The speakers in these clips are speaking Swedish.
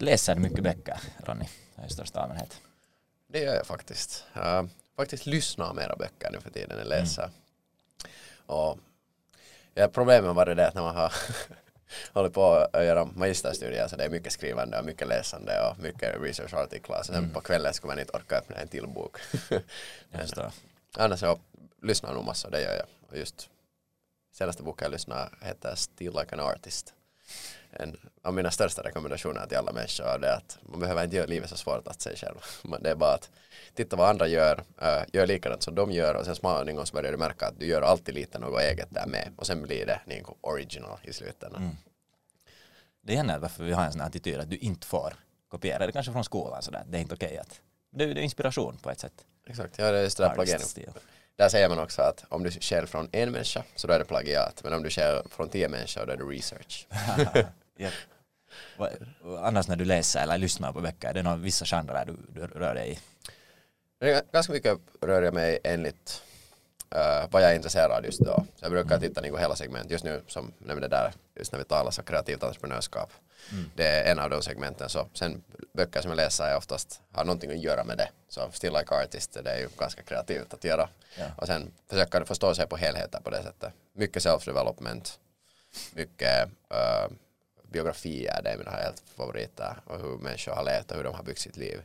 läser du mycket böcker, Ronny, i största allmänhet? Det gör jag faktiskt. Uh, faktiskt lyssnar mera böcker nu för tiden än läser. Mm. Och ja, problemet varit det att när man har hållit på att göra magisterstudier så det är mycket skrivande och mycket läsande och mycket researchartiklar. Så sen mm. på kvällen skulle man inte orka öppna en till bok. Annars så lyssnar nog massor, det gör jag. Och just senaste boken jag lyssnade heter Still Like an Artist. En av mina största rekommendationer till alla människor är att man behöver inte göra livet så svårt att sig själv. Det är bara att titta vad andra gör, uh, gör likadant som de gör och sen småningom så börjar du märka att du gör alltid lite något eget där med och sen blir det liksom original i slutändan. Mm. Det är varför vi har en sån attityd att du inte får kopiera det kanske från skolan sådär, det är inte okej okay att det, det är inspiration på ett sätt. Exakt, ja det är just det där. Där säger man också att om du stjäl från en människa så då är det plagiat, men om du stjäl från tio människor då är det research. yep. Annars när du läser eller lyssnar på böcker, är det några vissa genrer du, du rör dig i? Ganska mycket rör jag mig enligt uh, vad jag är intresserad av just då. Så jag brukar mm. titta på hela segment. Just nu som nämnde där, just när vi talar så kreativt entreprenörskap. Mm. Det är en av de segmenten. Så sen böcker som jag läser är oftast har någonting att göra med det. Så Still Like Artist, det är ju ganska kreativt att göra. Ja. Och sen försöka förstå sig på helheten på det sättet. Mycket self-development, mycket uh, biografier, det är mina helt favoriter. Och hur människor har levt och hur de har byggt sitt liv.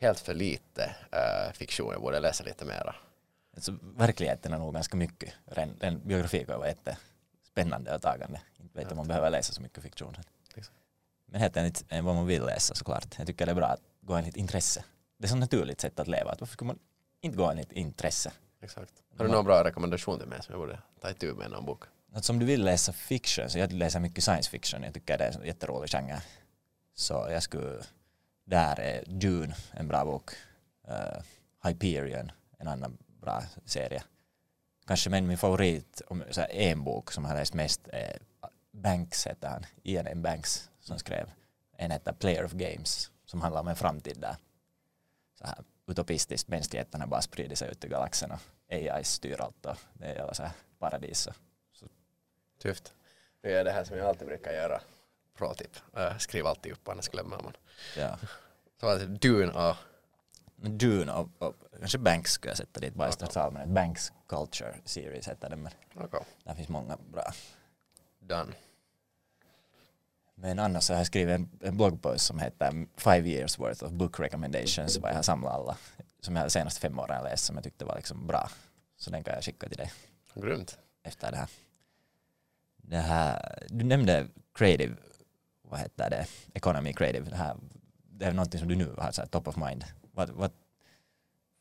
Helt för lite uh, fiktion, jag borde läsa lite mera. Alltså, verkligheten är nog ganska mycket. Den, den biografi kan vara jättespännande och tagande. Inte vet om man behöver läsa så mycket fiktion. Men helt enkelt vad man vill läsa såklart. Jag tycker det är bra att gå enligt intresse. Det är så naturligt sätt att leva. Att varför ska man inte gå enligt intresse? Exakt. Har du någon bra rekommendation till mig som jag borde ta itu med någon bok? Att om du vill läsa fiction, så jag läser mycket science fiction. Jag tycker det är en jätterolig genre. Så jag skulle, där är Dune en bra bok. Uh, Hyperion en annan bra serie. Kanske men min favorit, om, så här, en bok som jag har läst mest är Banks heter han, Ian M. Banks som skrev. En heter Player of Games som handlar om en framtid där så här utopistiskt mänskligheten har bara spridit sig ut i galaxen och AI styr allt och det är så här paradis. Och Tufft. Nu är det här som jag alltid brukar göra. Pro tip. Äh, skriv alltid upp annars glömmer man. Ja. Så alltså Dune och Dune och, och kanske Banks skulle jag sätta dit bara i allmänhet. Banks Culture Series heter den men okay. där finns många bra. Done. Men annars så har jag skrivit en, en bloggpost som heter Five years worth of book recommendations vad jag har samlat alla som jag de senaste fem åren läst som jag tyckte var liksom bra. Så den kan jag skicka till dig. Grymt. Efter det här. Det här, du nämnde creative, vad heter det, economy creative, det här, det är någonting som du nu har så här, top of mind. Vad, vad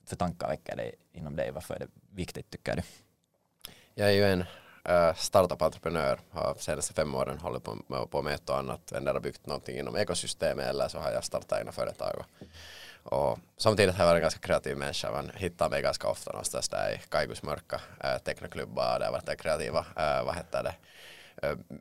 för tankar väcker det inom dig? Varför är det viktigt tycker du? Jag är ju en uh, startup-entreprenör, har senaste fem åren hållit på med, på med ett och annat, har byggt någonting inom ekosystemet eller så har jag startat egna företag. Och, och samtidigt har jag varit en ganska kreativ människa, man hittar mig ganska ofta någonstans där i Kaigus mörka äh, teknoklubbar, där har varit kreativa, äh, vad heter det,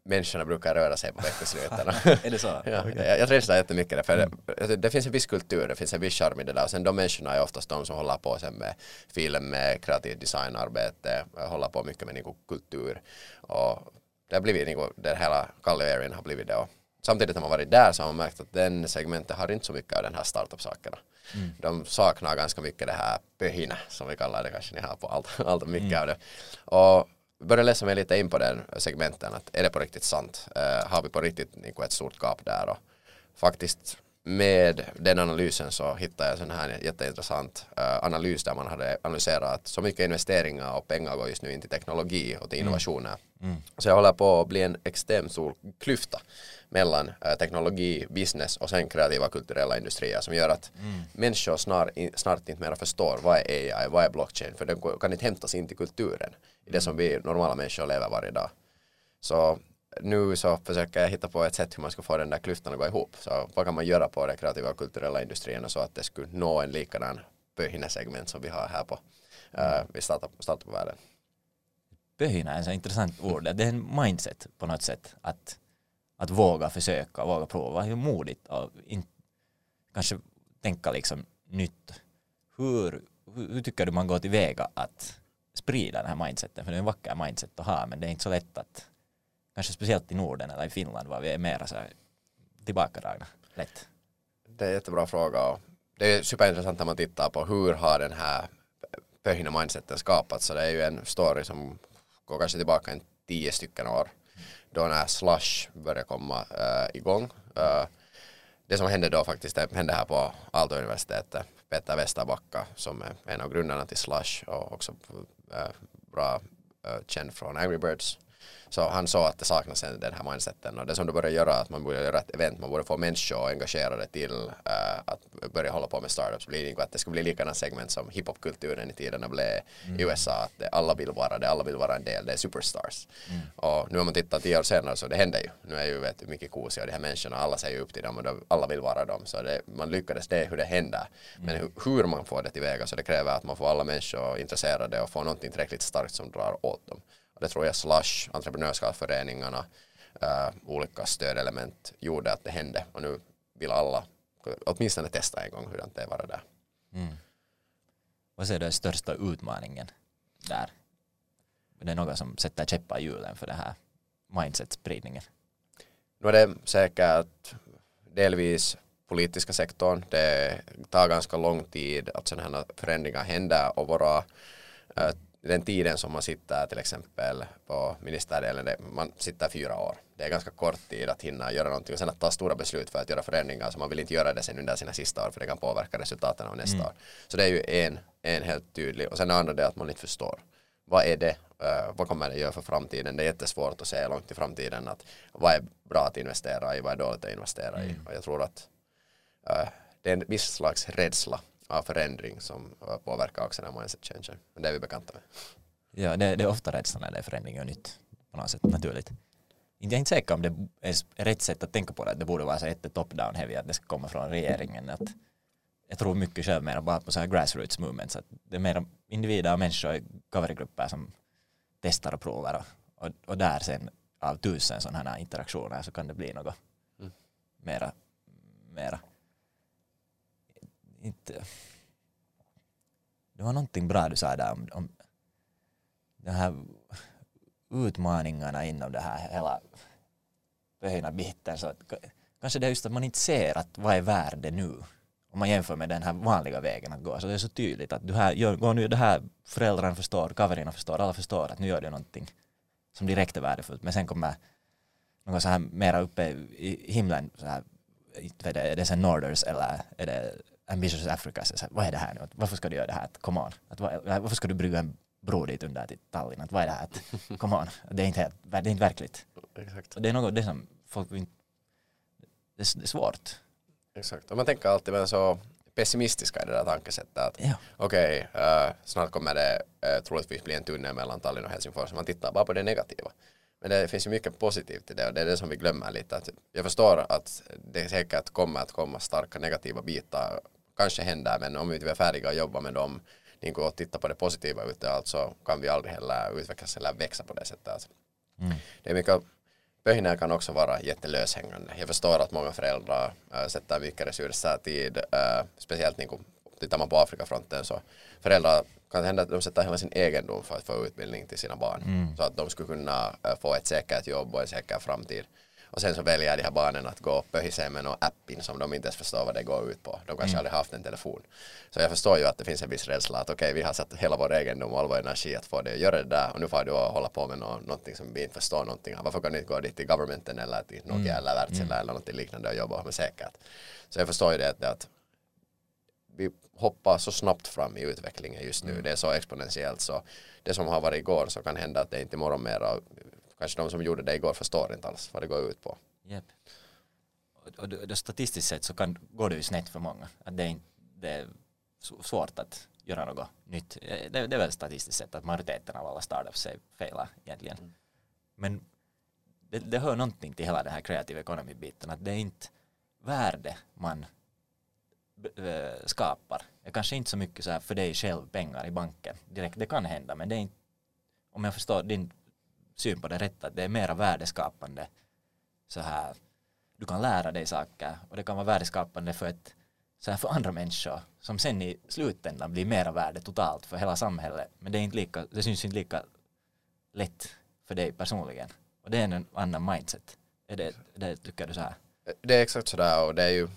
människorna brukar röra sig på veckosluten. är det så? ja, okay. Jag, jag trivs där jättemycket för mm. det, det, finns en viss kultur, det finns en viss charm i det där och sen de människorna är oftast de som håller på sen med film, med kreativt designarbete, håller på mycket med niinku, kultur och det har blivit, niinku, det hela Kallio har blivit det och samtidigt när man varit där så har man märkt att den segmentet har inte så mycket av den här startup-sakerna. Mm. De saknar ganska mycket det här pöhina som vi kallar det kanske ni har på allt, allt mycket mm. av det. Och började läsa mig lite in på den segmenten, att är det på riktigt sant? Uh, har vi på riktigt liksom, ett stort gap där? Och faktiskt med den analysen så hittade jag en här jätteintressant uh, analys där man hade analyserat att så mycket investeringar och pengar går just nu in till teknologi och till mm. innovationer. Mm. Mm. Så jag håller på att bli en extremt stor klyfta mellan uh, teknologi, business och sen kreativa kulturella industrier som gör att mm. människor snart, snart inte mer förstår vad är AI, vad är blockchain, för den kan inte hämtas in till kulturen i det som vi normala människor lever varje dag. Så nu så försöker jag hitta på ett sätt hur man ska få den där klyftan att gå ihop. Så vad kan man göra på de kreativa och kulturella industrierna så att det skulle nå en likadan segment som vi har här på uh, vid startup-världen. Pöhina är ett intressant ord. Det är en mindset på något sätt. Att, att våga försöka, våga prova. Hur modigt och in, kanske tänka liksom nytt. Hur, hur, hur tycker du man går tillväga att sprida den här mindseten, för det är en vacker mindset att ha, men det är inte så lätt att, kanske speciellt i Norden eller i Finland, var vi är mera så här tillbakadragna. lätt? Det är en jättebra fråga och det är superintressant när man tittar på hur har den här pöhina mindseten skapats. Så det är ju en story som går kanske tillbaka en tio stycken år då när Slush började komma äh, igång. Äh, det som hände då faktiskt, det hände här på Aalto-universitetet. Peter Westerbacka som är en av grundarna till Slush och också äh, bra känd från Angry Birds så han sa att det saknas den här mindseten och det som du börjar göra att man borde göra ett event, man borde få människor engagerade till uh, att börja hålla på med startups, blir det att det ska bli likadana segment som hiphopkulturen i tiderna blev mm. i USA, att det, alla vill vara det, alla vill vara en del, det är superstars. Mm. Och nu om man tittar tio år senare så det händer ju, nu är ju vet mycket kosiga de här människorna, alla säger upp till dem och de, alla vill vara dem, så det, man lyckades, det är hur det händer. Mm. Men hur, hur man får det tillväga så det kräver att man får alla människor intresserade och får någonting tillräckligt starkt som drar åt dem. Det tror jag Slush, entreprenörskapsföreningarna, uh, olika stödelement gjorde att det hände. Och nu vill alla åtminstone testa en gång hur det är vara där. Mm. Vad är den största utmaningen där? Det är något som sätter käppar i hjulen för det här mindset-spridningen. Nu är det säkert delvis politiska sektorn. Det tar ganska lång tid att sådana här förändringar händer och våra uh, den tiden som man sitter till exempel på ministerdelen, man sitter fyra år. Det är ganska kort tid att hinna göra någonting och sen att ta stora beslut för att göra förändringar så man vill inte göra det sen under sina sista år för det kan påverka resultaten av nästa mm. år. Så det är ju en, en helt tydlig och sen det andra det att man inte förstår. Vad är det? Uh, vad kommer det göra för framtiden? Det är jättesvårt att säga långt i framtiden att vad är bra att investera i, vad är dåligt att investera i. Mm. Och jag tror att uh, det är en viss slags rädsla av förändring som påverkar också den här mindset changen. Men det är vi bekanta med. Ja, det, det är ofta rädslan när det är förändring och nytt på något sätt naturligt. Jag är inte säker om det är rätt sätt att tänka på det, att det borde vara så ett top-down heavy, att det ska komma från regeringen. Att jag tror mycket själv mer bara på så här grassroots movements, att det är mer individer och människor i covergrupper som testar och provar och, och, och där sen av tusen sådana här interaktioner så kan det bli något mm. mera, mera inte... Det var någonting bra du sa där om, om de här utmaningarna inom det här hela pöjna biten. Så att, kanske det är just att man inte ser att vad är värde nu om man jämför med den här vanliga vägen att gå. Så det är så tydligt att du här gör, går nu det här föräldrarna förstår, kaverina förstår, alla förstår att nu gör du någonting som direkt är värdefullt. Men sen kommer något så här mera uppe i himlen, så här, är det sen Norders eller är det Ambitious Africa, så här, vad är det här nu? Varför ska du göra det här? Come on. Att, varför ska du brygga en bro dit under till Tallinn? Att, vad är det här? Att, come on. Det är inte, helt, det är inte verkligt. Exakt. Och det är något det som folk inte, det är, det är svårt. Exakt. Och man tänker alltid vara så pessimistiska i det där tankesättet att ja. okej, okay, uh, snart kommer det uh, troligtvis bli en tunnel mellan Tallinn och Helsingfors. Man tittar bara på det negativa. Men det finns ju mycket positivt i det och det är det som vi glömmer lite. Att jag förstår att det säkert kommer att komma starka negativa bitar kanske händer men om vi inte är färdiga att jobba med dem niin kuin, och titta på det positiva ute alltså kan vi aldrig heller utvecklas eller växa på det sättet. Mm. Det är mycket Pöhinär kan också vara jättelöshängande. Jag förstår att många föräldrar äh, sätter mycket resurser, tid, äh, speciellt niin kuin, tittar man på Afrikafronten så föräldrar kan hända att de sätter hela sin egendom för att få utbildning till sina barn. Mm. Så att de skulle kunna äh, få ett säkert jobb och en säker framtid. Och sen så väljer de här barnen att gå pöhisee med någon appin som de inte ens förstår vad det går ut på. De kanske mm. aldrig haft en telefon. Så jag förstår ju att det finns en viss rädsla att okej, okay, vi har satt hela vår egendom och all vår energi att få det att göra det där och nu får du att hålla på med någonting som vi inte förstår någonting av. Varför kan du inte gå dit till governmenten eller till Nokia mm. eller Wärtsilä mm. eller någonting liknande och jobba med säkert. Så jag förstår ju det att, att vi hoppar så snabbt fram i utvecklingen just nu. Mm. Det är så exponentiellt så det som har varit igår så kan hända att det inte imorgon mera kanske de som gjorde det igår förstår inte alls vad det går ut på. Yep. Och, och, och statistiskt sett så kan, går det ju snett för många. Att det, är, det är svårt att göra något nytt. Det, det är väl statistiskt sett att majoriteten av alla startups är failar egentligen. Mm. Men det, det hör någonting till hela den här creative economy-biten att det är inte värde man skapar. Det kanske inte så mycket så här för dig själv pengar i banken direkt. Det kan hända men det är inte om jag förstår din syn på det rätta, att det är mera värdeskapande så här du kan lära dig saker och det kan vara värdeskapande för ett så här för andra människor som sen i slutändan blir mera värde totalt för hela samhället. Men det är inte lika det syns inte lika lätt för dig personligen. Och det är en annan mindset. Är det, det tycker du så här? Det är exakt sådär och det är ju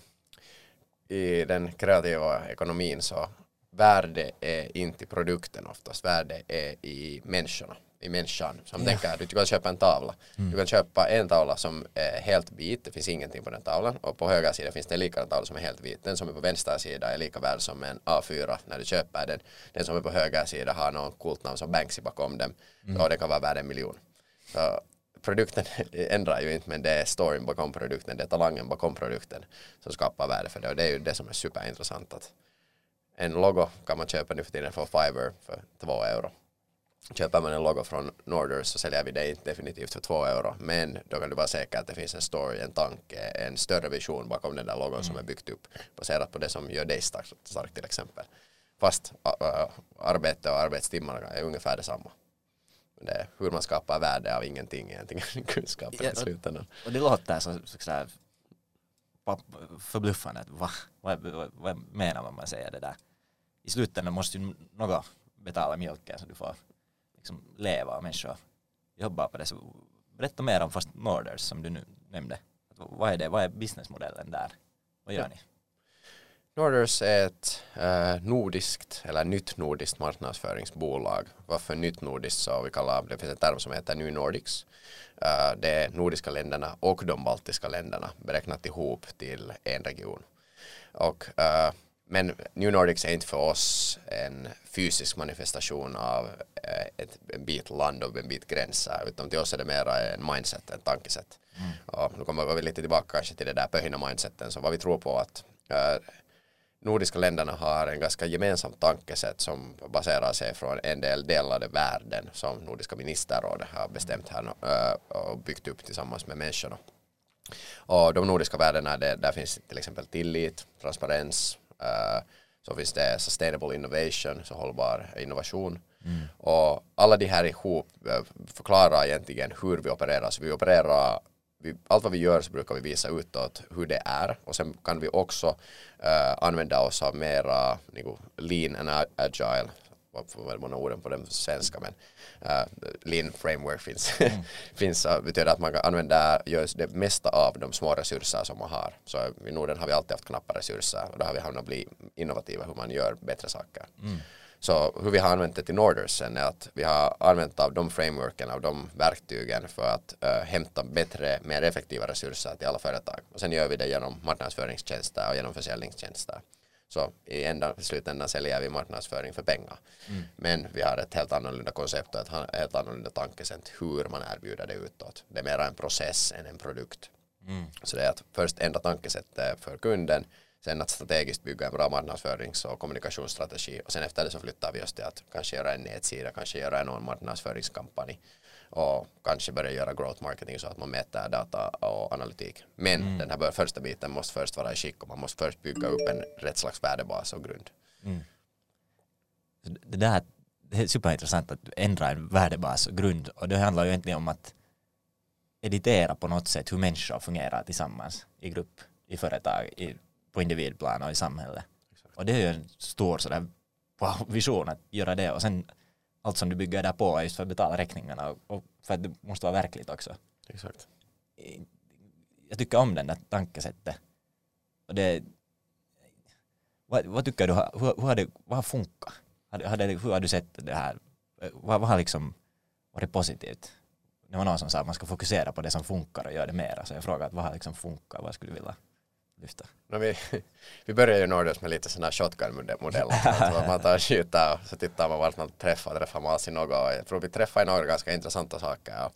i den kreativa ekonomin så värde är inte i produkten oftast, värde är i människorna, i människan. Som Ja. tänker, du kan köpa en tavla. Du kan köpa en tavla som är helt vit, det finns ingenting på den tavlan och på höger sida finns det en likadan tavla som är helt vit. Den som är på vänster sida är lika värd som en A4 när du köper den. Den som är på höger sida har någon coolt namn som Banksy bakom den och det kan vara värd en miljon. Så produkten ändrar ju inte men det är storyn bakom produkten, det är talangen bakom produkten som skapar värde för det och det är ju det som är superintressant att en logo kan man köpa nu för tiden för Fiverr för två euro. Köper man en logo från Norders så säljer vi det inte definitivt för två euro men då kan du vara säker att det finns en story, en tanke, en större vision bakom den där logon som är byggt upp baserat på det som gör dig stark, stark till exempel. Fast ä, ä, arbete och arbetstimmarna är ungefär detsamma. Det är hur man skapar värde av ingenting egentligen, kunskapen Ja, i slutändan. Och det låter papp- förbluffande. Va, vad, vad, vad menar man man säger det där? I slutändan måste ju något betala mjölken så du får liksom leva människor jobbar på det. Så berätta mer om Fast Norders som du nu nämnde. Vad är det? Vad är businessmodellen där? Vad gör Ja. ni? Norders är ett eh, nordiskt eller nytt nordiskt marknadsföringsbolag. Varför nytt nordiskt så vi kallar det finns en term som heter New Nordics. Eh, det är nordiska länderna och de baltiska länderna beräknat ihop till en region. Och, eh, men New Nordics är inte för oss en fysisk manifestation av eh, ett, en bit land och en bit gränser utan till oss är det mera en mindset, en tankesätt. Och nu kommer vi lite tillbaka kanske till det där pöhina mindseten så vad vi tror på att eh, nordiska länderna har en ganska gemensamt tankesätt som baserar sig från en del delade värden som Nordiska ministerrådet har bestämt här eh, och byggt upp tillsammans med människorna. Och de nordiska värdena, det, där finns till exempel tillit, transparens, så finns det sustainable innovation, så hållbar innovation. Och alla de här ihop eh, förklarar egentligen hur vi opererar. Så vi opererar vi, allt vad vi gör så brukar vi visa utåt hur det är och sen kan vi också eh, använda oss av mera liksom, lean and agile vad många orden på den svenska men eh, lean framework finns, finns uh, betyder att man kan använda just det mesta av de små resurser som man har. Så i Norden har vi alltid haft knappa resurser och då har vi hamnat bli innovativa hur man gör bättre saker. Så hur vi har använt det till Norders sen är att vi har använt av de frameworken, av de verktygen för att uh, hämta bättre, mer effektiva resurser till alla företag. Och sen gör vi det genom marknadsföringstjänster och genom försäljningstjänster. Så i ända, slutändan säljer vi marknadsföring för pengar. Men vi har ett helt annorlunda koncept och ett helt annorlunda tankesätt hur man erbjuder det utåt. Det är mer en process än en produkt. Så det är att först ändra tankesättet för kunden, sen att strategiskt bygga en bra marknadsförings och kommunikationsstrategi och sen efter det så flyttar vi oss till att kanske göra en nätsida, kanske göra en marknadsföringskampanj och kanske börja göra growth marketing så att man mäter data och analytik. Men den här bör- första biten måste först vara i skick och man måste först bygga upp en rätt slags värdebas och grund. Så Det där det är superintressant att ändra en värdebas och grund och det handlar ju egentligen om att editera på något sätt hur människor fungerar tillsammans i grupp, i företag, i, på individplan och i samhället. Och det är ju en stor sådär wow, vision att göra det och sen allt som du bygger där på är just för att betala räkningarna och, för att det måste vara verkligt också. Exakt. Jag tycker om den där tankesättet. Och det, vad, vad tycker du, hur, hur, har det, vad har funkat? Har, har det, hur har du sett det här? Vad, vad har liksom varit positivt? Det var någon som sa att man ska fokusera på det som funkar och göra det mera. Så jag frågar vad har liksom funkat? Vad skulle du vilja lyfta? No, vi, vi börjar ju Norders med lite sådana här shotgun-modeller. alltså, man tar och skjuter och så tittar man vart man träffar, träffar man alltid något. Jag tror vi träffar i några ganska intressanta saker. Och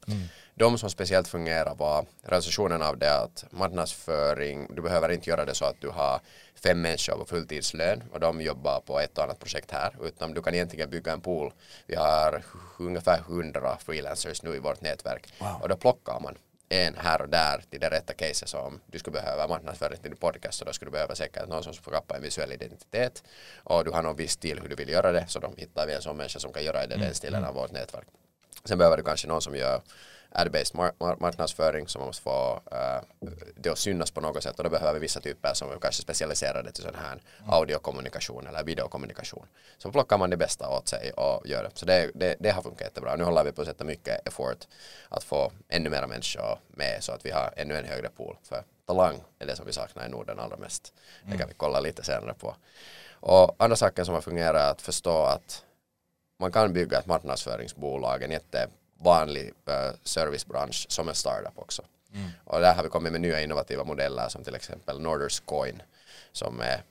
De som speciellt fungerar var realisationen av det att marknadsföring, du behöver inte göra det så att du har fem människor på fulltidslön och de jobbar på ett och annat projekt här utan du kan egentligen bygga en pool. Vi har ungefär hundra freelancers nu i vårt nätverk Wow. och då plockar man en här och där till det rätta caset som du skulle behöva. Marknadsföring till din podcast så då skulle du behöva säkert någon som får skapa en visuell identitet. Och du har någon viss stil hur du vill göra det så då hittar vi en sån människa som kan göra det den stilen av vårt nätverk. Sen behöver du kanske någon som gör ad-based mar mar marknadsföring som man måste få uh, det att synas på något sätt och då behöver vi vissa typer som är kanske specialiserade till sån här mm. audiokommunikation eller videokommunikation. Så plockar man det bästa åt sig och gör det. Så det, det, det har funkat jättebra. Nu håller vi på att sätta mycket effort att få ännu mera människor med så att vi har ännu en högre pool. För talang är det som vi saknar i Norden allra mest. Det kan mm. vi kolla lite senare på. Och andra saker som har fungerat är att förstå att man kan bygga ett marknadsföringsbolag, en jättevanlig uh, servicebransch som en startup också. Mm. Och där har vi kommit med nya innovativa modeller som till exempel Norders Coin som är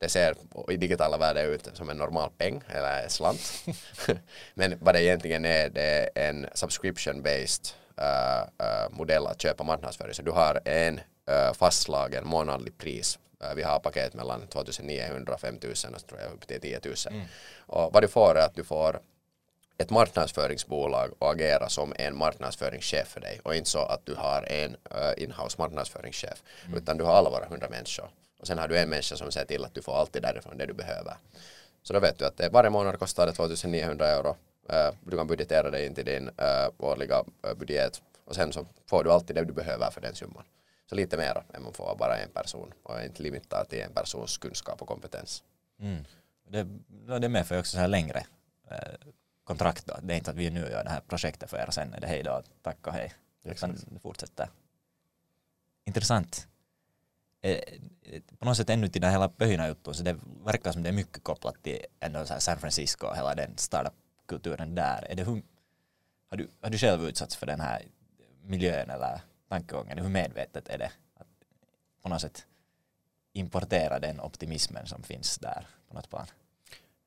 det ser i digitala världar ut som en normal peng eller slant. Men vad det egentligen är, det är en subscription-based uh, uh, modell att köpa marknadsföring. Så du har en uh, fastslagen månadlig pris vi har paket mellan 2900 och 5000 och tror jag upp till 10 000. Mm. Och vad du får är att du får ett marknadsföringsbolag och agera som en marknadsföringschef för dig och inte så att du har en uh, inhouse marknadssföringschef mm. utan du har alla våra hundra människor och sen har du en människa som ser till att du får alltid därifrån det du behöver. Så då vet du att det varje månad kostar det 2900 euro. Uh, du kan budgetera det in till din uh, årliga budget och sen så får du alltid det du behöver för den summan. Så lite mer än man får bara en person och inte limiterat till en persons kunskap och kompetens. Mm. Det, det medför också så här längre kontrakt då. Det är inte att vi nu gör det här projektet för er och sen är det hej då, tack och hej. Utan det fortsätter. Intressant. Eh, på något sätt ännu till den hela pöhina-jutun så det verkar som det är mycket kopplat till ändå så San Francisco och hela den startup-kulturen där. Är det hur, har, du, har du själv utsatts för den här miljön eller tankegången? Hur medvetet är det att på något sätt importera den optimismen som finns där på något plan?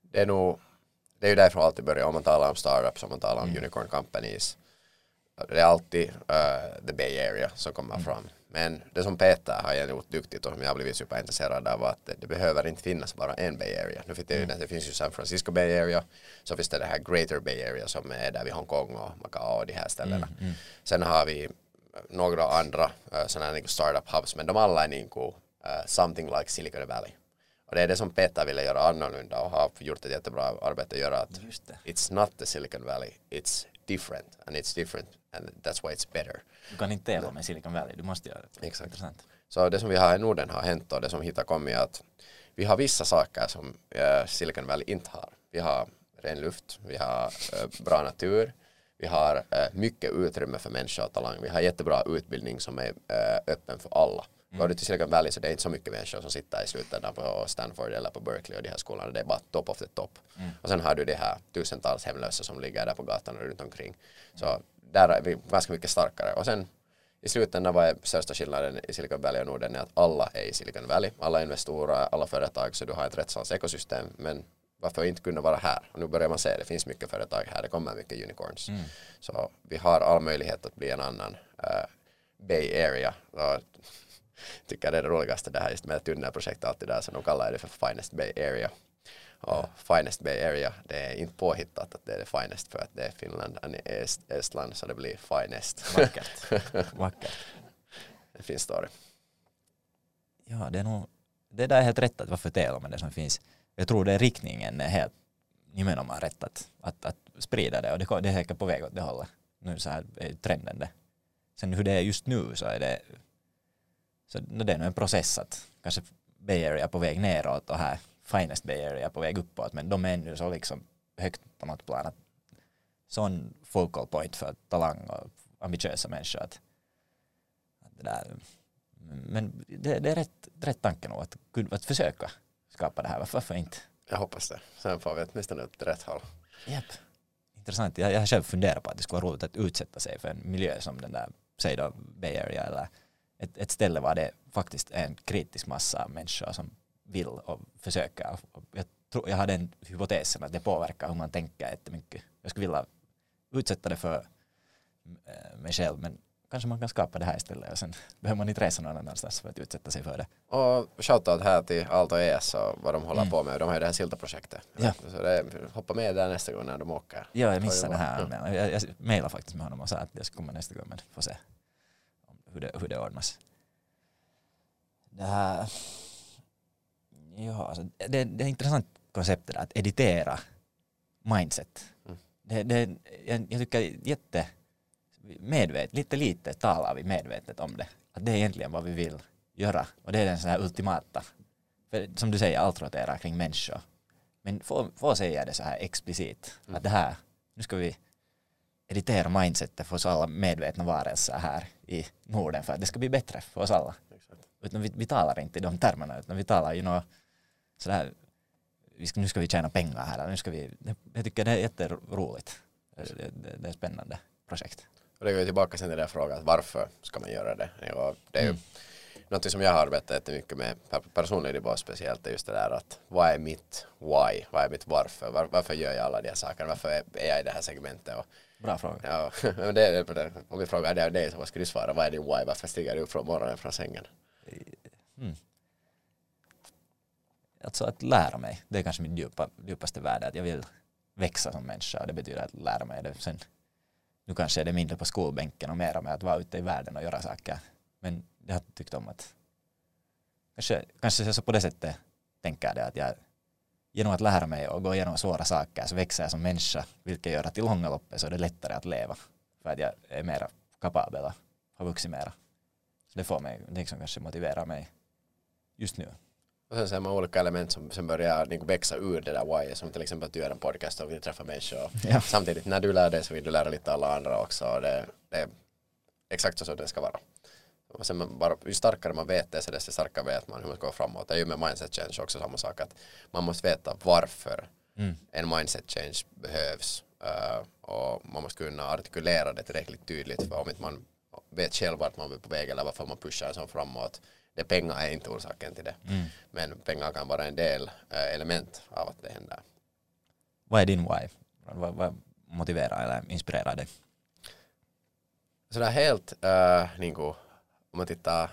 Det är nog, det är ju därför alltid börjar om man talar om startups, om man talar om mm. unicorn companies. Det är alltid uh, the Bay Area som kommer mm. fram. Men det som Peter har gjort duktigt och som jag har blivit superintresserad av att det, behöver inte finnas bara en Bay Area. Nu finns det, mm. det finns ju San Francisco Bay Area, så finns det det här Greater Bay Area som är där vid Hongkong och Macao och de här ställena. Mm. Mm. Sen har vi några andra uh, sådana här startup hubs men de alla är uh, something like Silicon Valley. Och det är det som Peter ville göra annorlunda och har gjort ett jättebra arbete att göra att it's not the Silicon Valley, it's different and it's different and that's why it's better. Du kan inte tävla med Silicon Valley, du måste göra det. Exakt. Intressant. Så det som vi har i Norden har hänt och det som hittar kommit är att vi har vissa saker som uh, Silicon Valley inte har. Vi har ren luft, vi har uh, bra natur, vi har uh, mycket utrymme för människor och talang. Vi har jättebra utbildning som är öppen för alla. Mm. Går du till Silicon Valley så det är inte så mycket människor som sitter i slutändan på Stanford eller på Berkeley och de här skolorna. Det är bara top of the top. Mm. Och sen har du de här tusentals hemlösa som ligger där på gatan och runt omkring. Så där är vi ganska mycket starkare. Och sen i slutändan vad är största skillnaden i Silicon Valley och Norden är att alla är i Silicon Valley. Alla investorer, alla företag så du har ett rättsans ekosystem. Men varför inte kunna vara här? Och nu börjar man se, det finns mycket företag här, det kommer mycket unicorns. Mm. Så vi har all möjlighet att bli en annan uh, Bay Area. Och tycker det är det roligaste det här just med tunnelprojekt alltid där, så de kallar det för Finest Bay Area. Och Finest Bay Area, det är inte påhittat att det är det finest för att det är Finland och Est Estland så det blir finest. Vackert. Vackert. det finns story. Ja, det är nog, det där är helt rätt att varför tävla med det som finns jag tror det är riktningen är helt nimenomaan rätt att, att, att sprida det och det, det är säkert på väg åt det hållet. Nu så här är trenden det. Sen hur det är just nu så är det så det är nog en process att kanske Bay Area på väg neråt och här Finest Bay Area på väg uppåt men de är ännu så liksom högt på något plan att sån focal point för talang och ambitiösa människor att, att det där men det, det är rätt, rätt tanke nog att, att försöka skapa det här. Varför inte? Jag hoppas det. Sen får vi åtminstone åt rätt håll. Japp. Intressant. Jag, jag har själv funderat på att det skulle vara roligt att utsätta sig för en miljö som den där, säg då Bay Area eller ett, ett ställe var det faktiskt är en kritisk massa människor som vill och försöker. Jag, tror, jag har den hypotesen att det påverkar hur man tänker jättemycket. Jag skulle vilja utsätta det för eh, mig själv men kanske man kan skapa det här istället och sen behöver man inte resa någon annanstans för att utsätta sig för det. Och shoutout här till Aalto ES och vad de håller mm. på med. De har ju det här Silta-projektet. Ja. Så det, hoppa med där nästa gång när de åker. Ja, jag missade det här. Ja. Jag, jag mejlade faktiskt med honom och sa att jag ska komma nästa gång men får se hur det, hur det ordnas. Det här... Ja, alltså, det, det är intressant koncept det där, att editera mindset. Mm. Det, det, jag, jag tycker jätte medvetet, lite lite talar vi medvetet om det. Att det är egentligen vad vi vill göra. Och det är den sån här ultimata. För som du säger, allt roterar kring människor. Men få, få säga det så här explicit. Mm. Att det här, nu ska vi editera mindsetet för oss alla medvetna varelser här i Norden för att det ska bli bättre för oss alla. Exakt. Utan vi, vi talar inte i de termerna utan vi talar ju något sådär vi ska, nu ska vi tjäna pengar här. Nu ska vi, jag tycker det är jätteroligt. Det, det, det är ett spännande projekt. Och det går tillbaka till den frågan, varför ska man göra det? Det är ju mm. något som jag har arbetat jättemycket med personlig nivå speciellt är just det där att vad är mitt why? Vad är mitt varför? Var, varför gör jag alla de här sakerna? Varför är jag i det här segmentet? Och, Bra fråga. Ja, men det är, om vi frågar dig, dig så vad skulle du svara? Vad är din why? Varför stiger du upp från morgonen från sängen? Mm. Alltså att lära mig, det är kanske min djupa, djupaste värde, att jag vill växa som människa och det betyder att lära mig det. Sen, nu kanske är det mindre på skolbänken och mera med att vara ute i världen och göra saker. Men jag har tyckt om att kanske, kanske så på det sättet tänker jag det att jag genom att lära mig och gå igenom svåra saker så växer jag som människa vilket gör att i långa loppet så är det lättare att leva för att jag är mera kapabel och har vuxit mera. Så det får mig, det liksom kanske motiverar mig just nu. Och sen ser man olika element som, som börjar liksom växa ur det där why, som till exempel att du gör en podcast och vill träffa människor. Ja. Samtidigt när du lär dig så vill du lära lite alla andra också. Det, det är exakt så det ska vara. Och sen bara, ju starkare man vet det så desto starkare vet man hur man ska gå framåt. Det är ju med mindset change också samma sak att man måste veta varför mm. en mindset change behövs. Uh, och man måste kunna artikulera det tillräckligt tydligt för om inte man vet själv vart man är på väg eller varför man pushar en sån framåt det pengar är inte orsaken till det. Mm. Men pengar kan vara en del äh, element av att det händer. Vad är din why? Vad, vad motiverar eller inspirerar dig? Sådär helt, niin kuin, om man tittar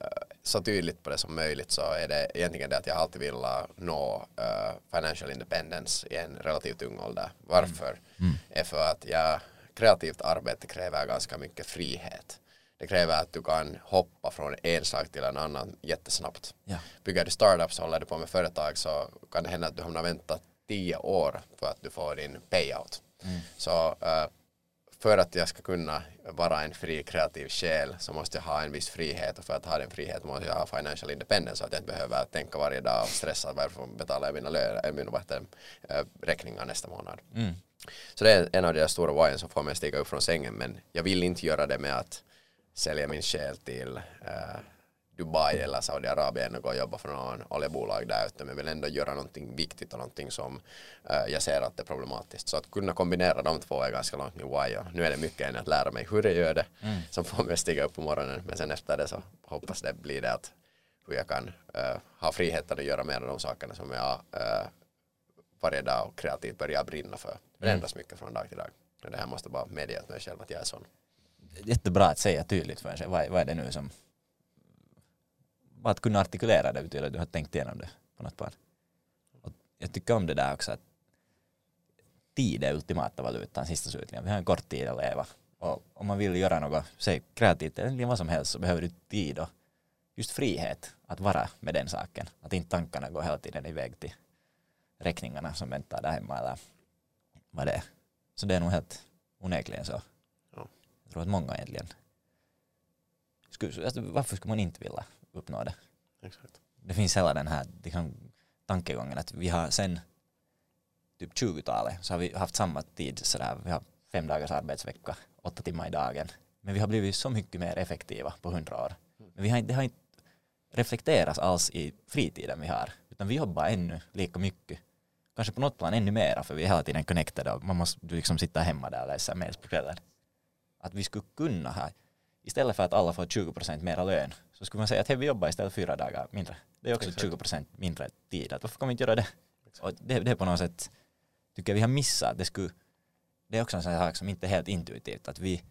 äh, så tydligt på det som möjligt så är det egentligen det att jag alltid vill nå uh, financial independence i en relativt ung ålder. Varför? Mm. Mm. är för att jag, kreativt arbete kräver ganska mycket frihet det kräver att du kan hoppa från en sak till en annan jättesnabbt. Ja. Bygger du startups och håller du på med företag så kan det hända att du hamnar vänta tio år för att du får din payout. Mm. Så uh, för att jag ska kunna vara en fri kreativ själ så måste jag ha en viss frihet och för att ha den friheten måste jag ha financial independence så att jag inte behöver tänka varje dag och stressa varför betalar jag mina, lö- äh, mina äh, räkningar nästa månad. Mm. Så det är en av de stora whyen som får mig att stiga upp från sängen men jag vill inte göra det med att sälja min själ till uh, Dubai eller Saudiarabien och gå och jobba för någon oljebolag där ute men vill ändå göra någonting viktigt och någonting som uh, jag ser att det är problematiskt. Så att kunna kombinera de två är ganska långt min why och nu är det mycket än att lära mig hur jag gör det mm. som får mig att stiga upp på morgonen men sen efter det så hoppas det blir det att hur jag kan uh, ha friheten att göra mer av de sakerna som jag varje dag och kreativt börjar brinna för. Det mm. ändras mycket från dag till dag. Det här måste bara medge mig själv att jag är sån jättebra att säga tydligt för sig. Vad, vad är det nu som... Bara att kunna artikulera det betyder att du har tänkt igenom det på något plan. Och jag tycker om det där också att tid är ultimata valutan sista slutligen. Vi har en kort tid att leva. Och om man vill göra något, säg kreativt eller vad som helst så behöver du tid och just frihet att vara med den saken. Att inte tankarna går hela tiden iväg till räkningarna som väntar där hemma eller vad det är. Så det är nog helt onekligen så. Jag tror att många egentligen skulle, alltså, varför skulle man inte vilja uppnå det? Exakt. Det finns hela den här liksom, tankegången att vi har sen typ 20-talet så har vi haft samma tid sådär, vi har fem dagars arbetsvecka, åtta timmar i dagen. Men vi har blivit så mycket mer effektiva på hundra år. Men vi har, det har inte reflekterats alls i fritiden vi har, utan vi jobbar ännu lika mycket. Kanske på något plan ännu mera, för vi är hela tiden connected och man måste liksom sitta hemma där och läsa mails på kvällen att vi skulle kunna ha, istället för att alla får 20% mera lön, så skulle man säga att vi jobbar istället fyra dagar mindre. Det är också Exakt. 20% mindre tid. Att varför kan vi inte göra det? Och det, det är på något sätt, tycker jag vi har missat. Det, skulle, det är också en sån sak som inte är helt intuitivt. Att vi,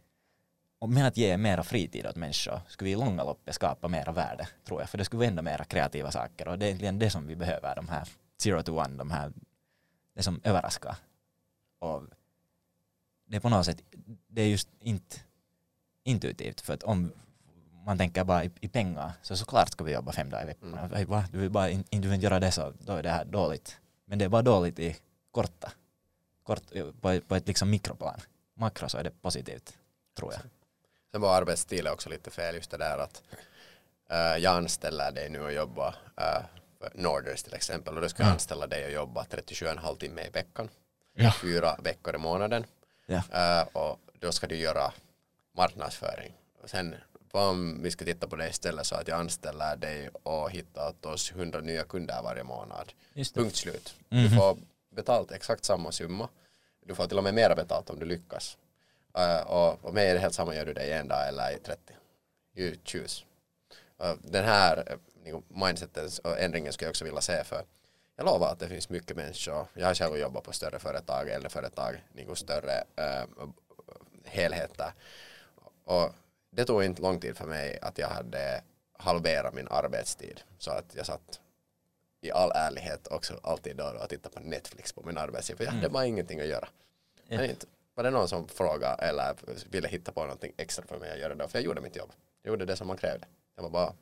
med att ge mera fritid åt människor skulle vi i långa loppet skapa mera värde, tror jag. För det skulle vända mera kreativa saker. Och det är egentligen det som vi behöver, de här zero to one, de här, det som överraskar. Och det är på något sätt, det är just inte intuitivt för att om man tänker bara i, i pengar så såklart ska vi jobba fem dagar i veckan. Mm. Va? Du vill bara in, du vill inte göra det så då är det här dåligt. Men det är bara dåligt i korta, kort, på, på ett liksom mikroplan. Makro så är det positivt. tror jag. Sen var arbetsstilen också lite fel, just det där att uh, jag anställer dig nu och jobbar för Norders till exempel och då ska jag anställa dig och jobba 37,5 timme i veckan, Ja. fyra veckor i månaden Ja. uh, och då ska du göra marknadsföring. Och sen om vi ska titta på det istället så att jag anställer dig och hittar åt oss 100 nya kunder varje månad. Punkt slut. Du får betalt exakt samma summa. Du får till och med mera betalt om du lyckas. Uh, och, och mig är det helt samma gör du det i en dag eller i 30. You choose. Uh, den här uh, liksom, mindseten och ändringen skulle jag också vilja se för jag lovar att det finns mycket människor. Jag har själv jobbat på större företag eller företag, liksom större helheter. Och det tog inte lång tid för mig att jag hade halverat min arbetstid. Så att jag satt i all ärlighet också alltid då och tittade på Netflix på min arbetstid. För jag hade bara ingenting att göra. Men inte, var det någon som frågade eller ville hitta på någonting extra för mig att göra då? För jag gjorde mitt jobb. Jag gjorde det som man krävde. Jag var bara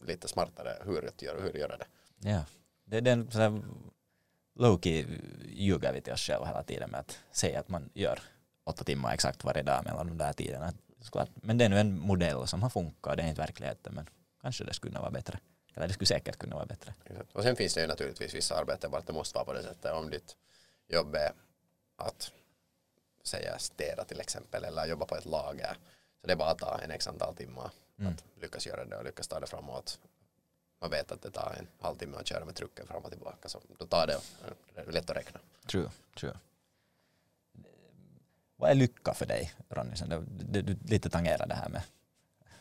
lite smartare hur att göra, hur att göra det. Ja. Det, är en sån här low-key ljuger vi till oss själva hela tiden med att säga att man gör åtta timmar exakt varje dag mellan de där tiderna. Såklart. Men det är nu en modell som har funkat, det är inte verkligheten men kanske det skulle kunna vara bättre. Eller det skulle säkert kunna vara bättre. Och sen finns det ju naturligtvis vissa arbeten vart det måste vara på det sättet. Om ditt jobb är att säga städa till exempel eller jobba på ett lager. Så det är bara att ta en x antal timmar Mm. att lyckas göra det och lyckas ta det framåt. Man vet att det tar en halvtimme att köra med trucken fram och tillbaka så då tar det, det lätt att räkna. True, true. Vad är lycka för dig, Ronny? Du, du, du lite tangerar det här med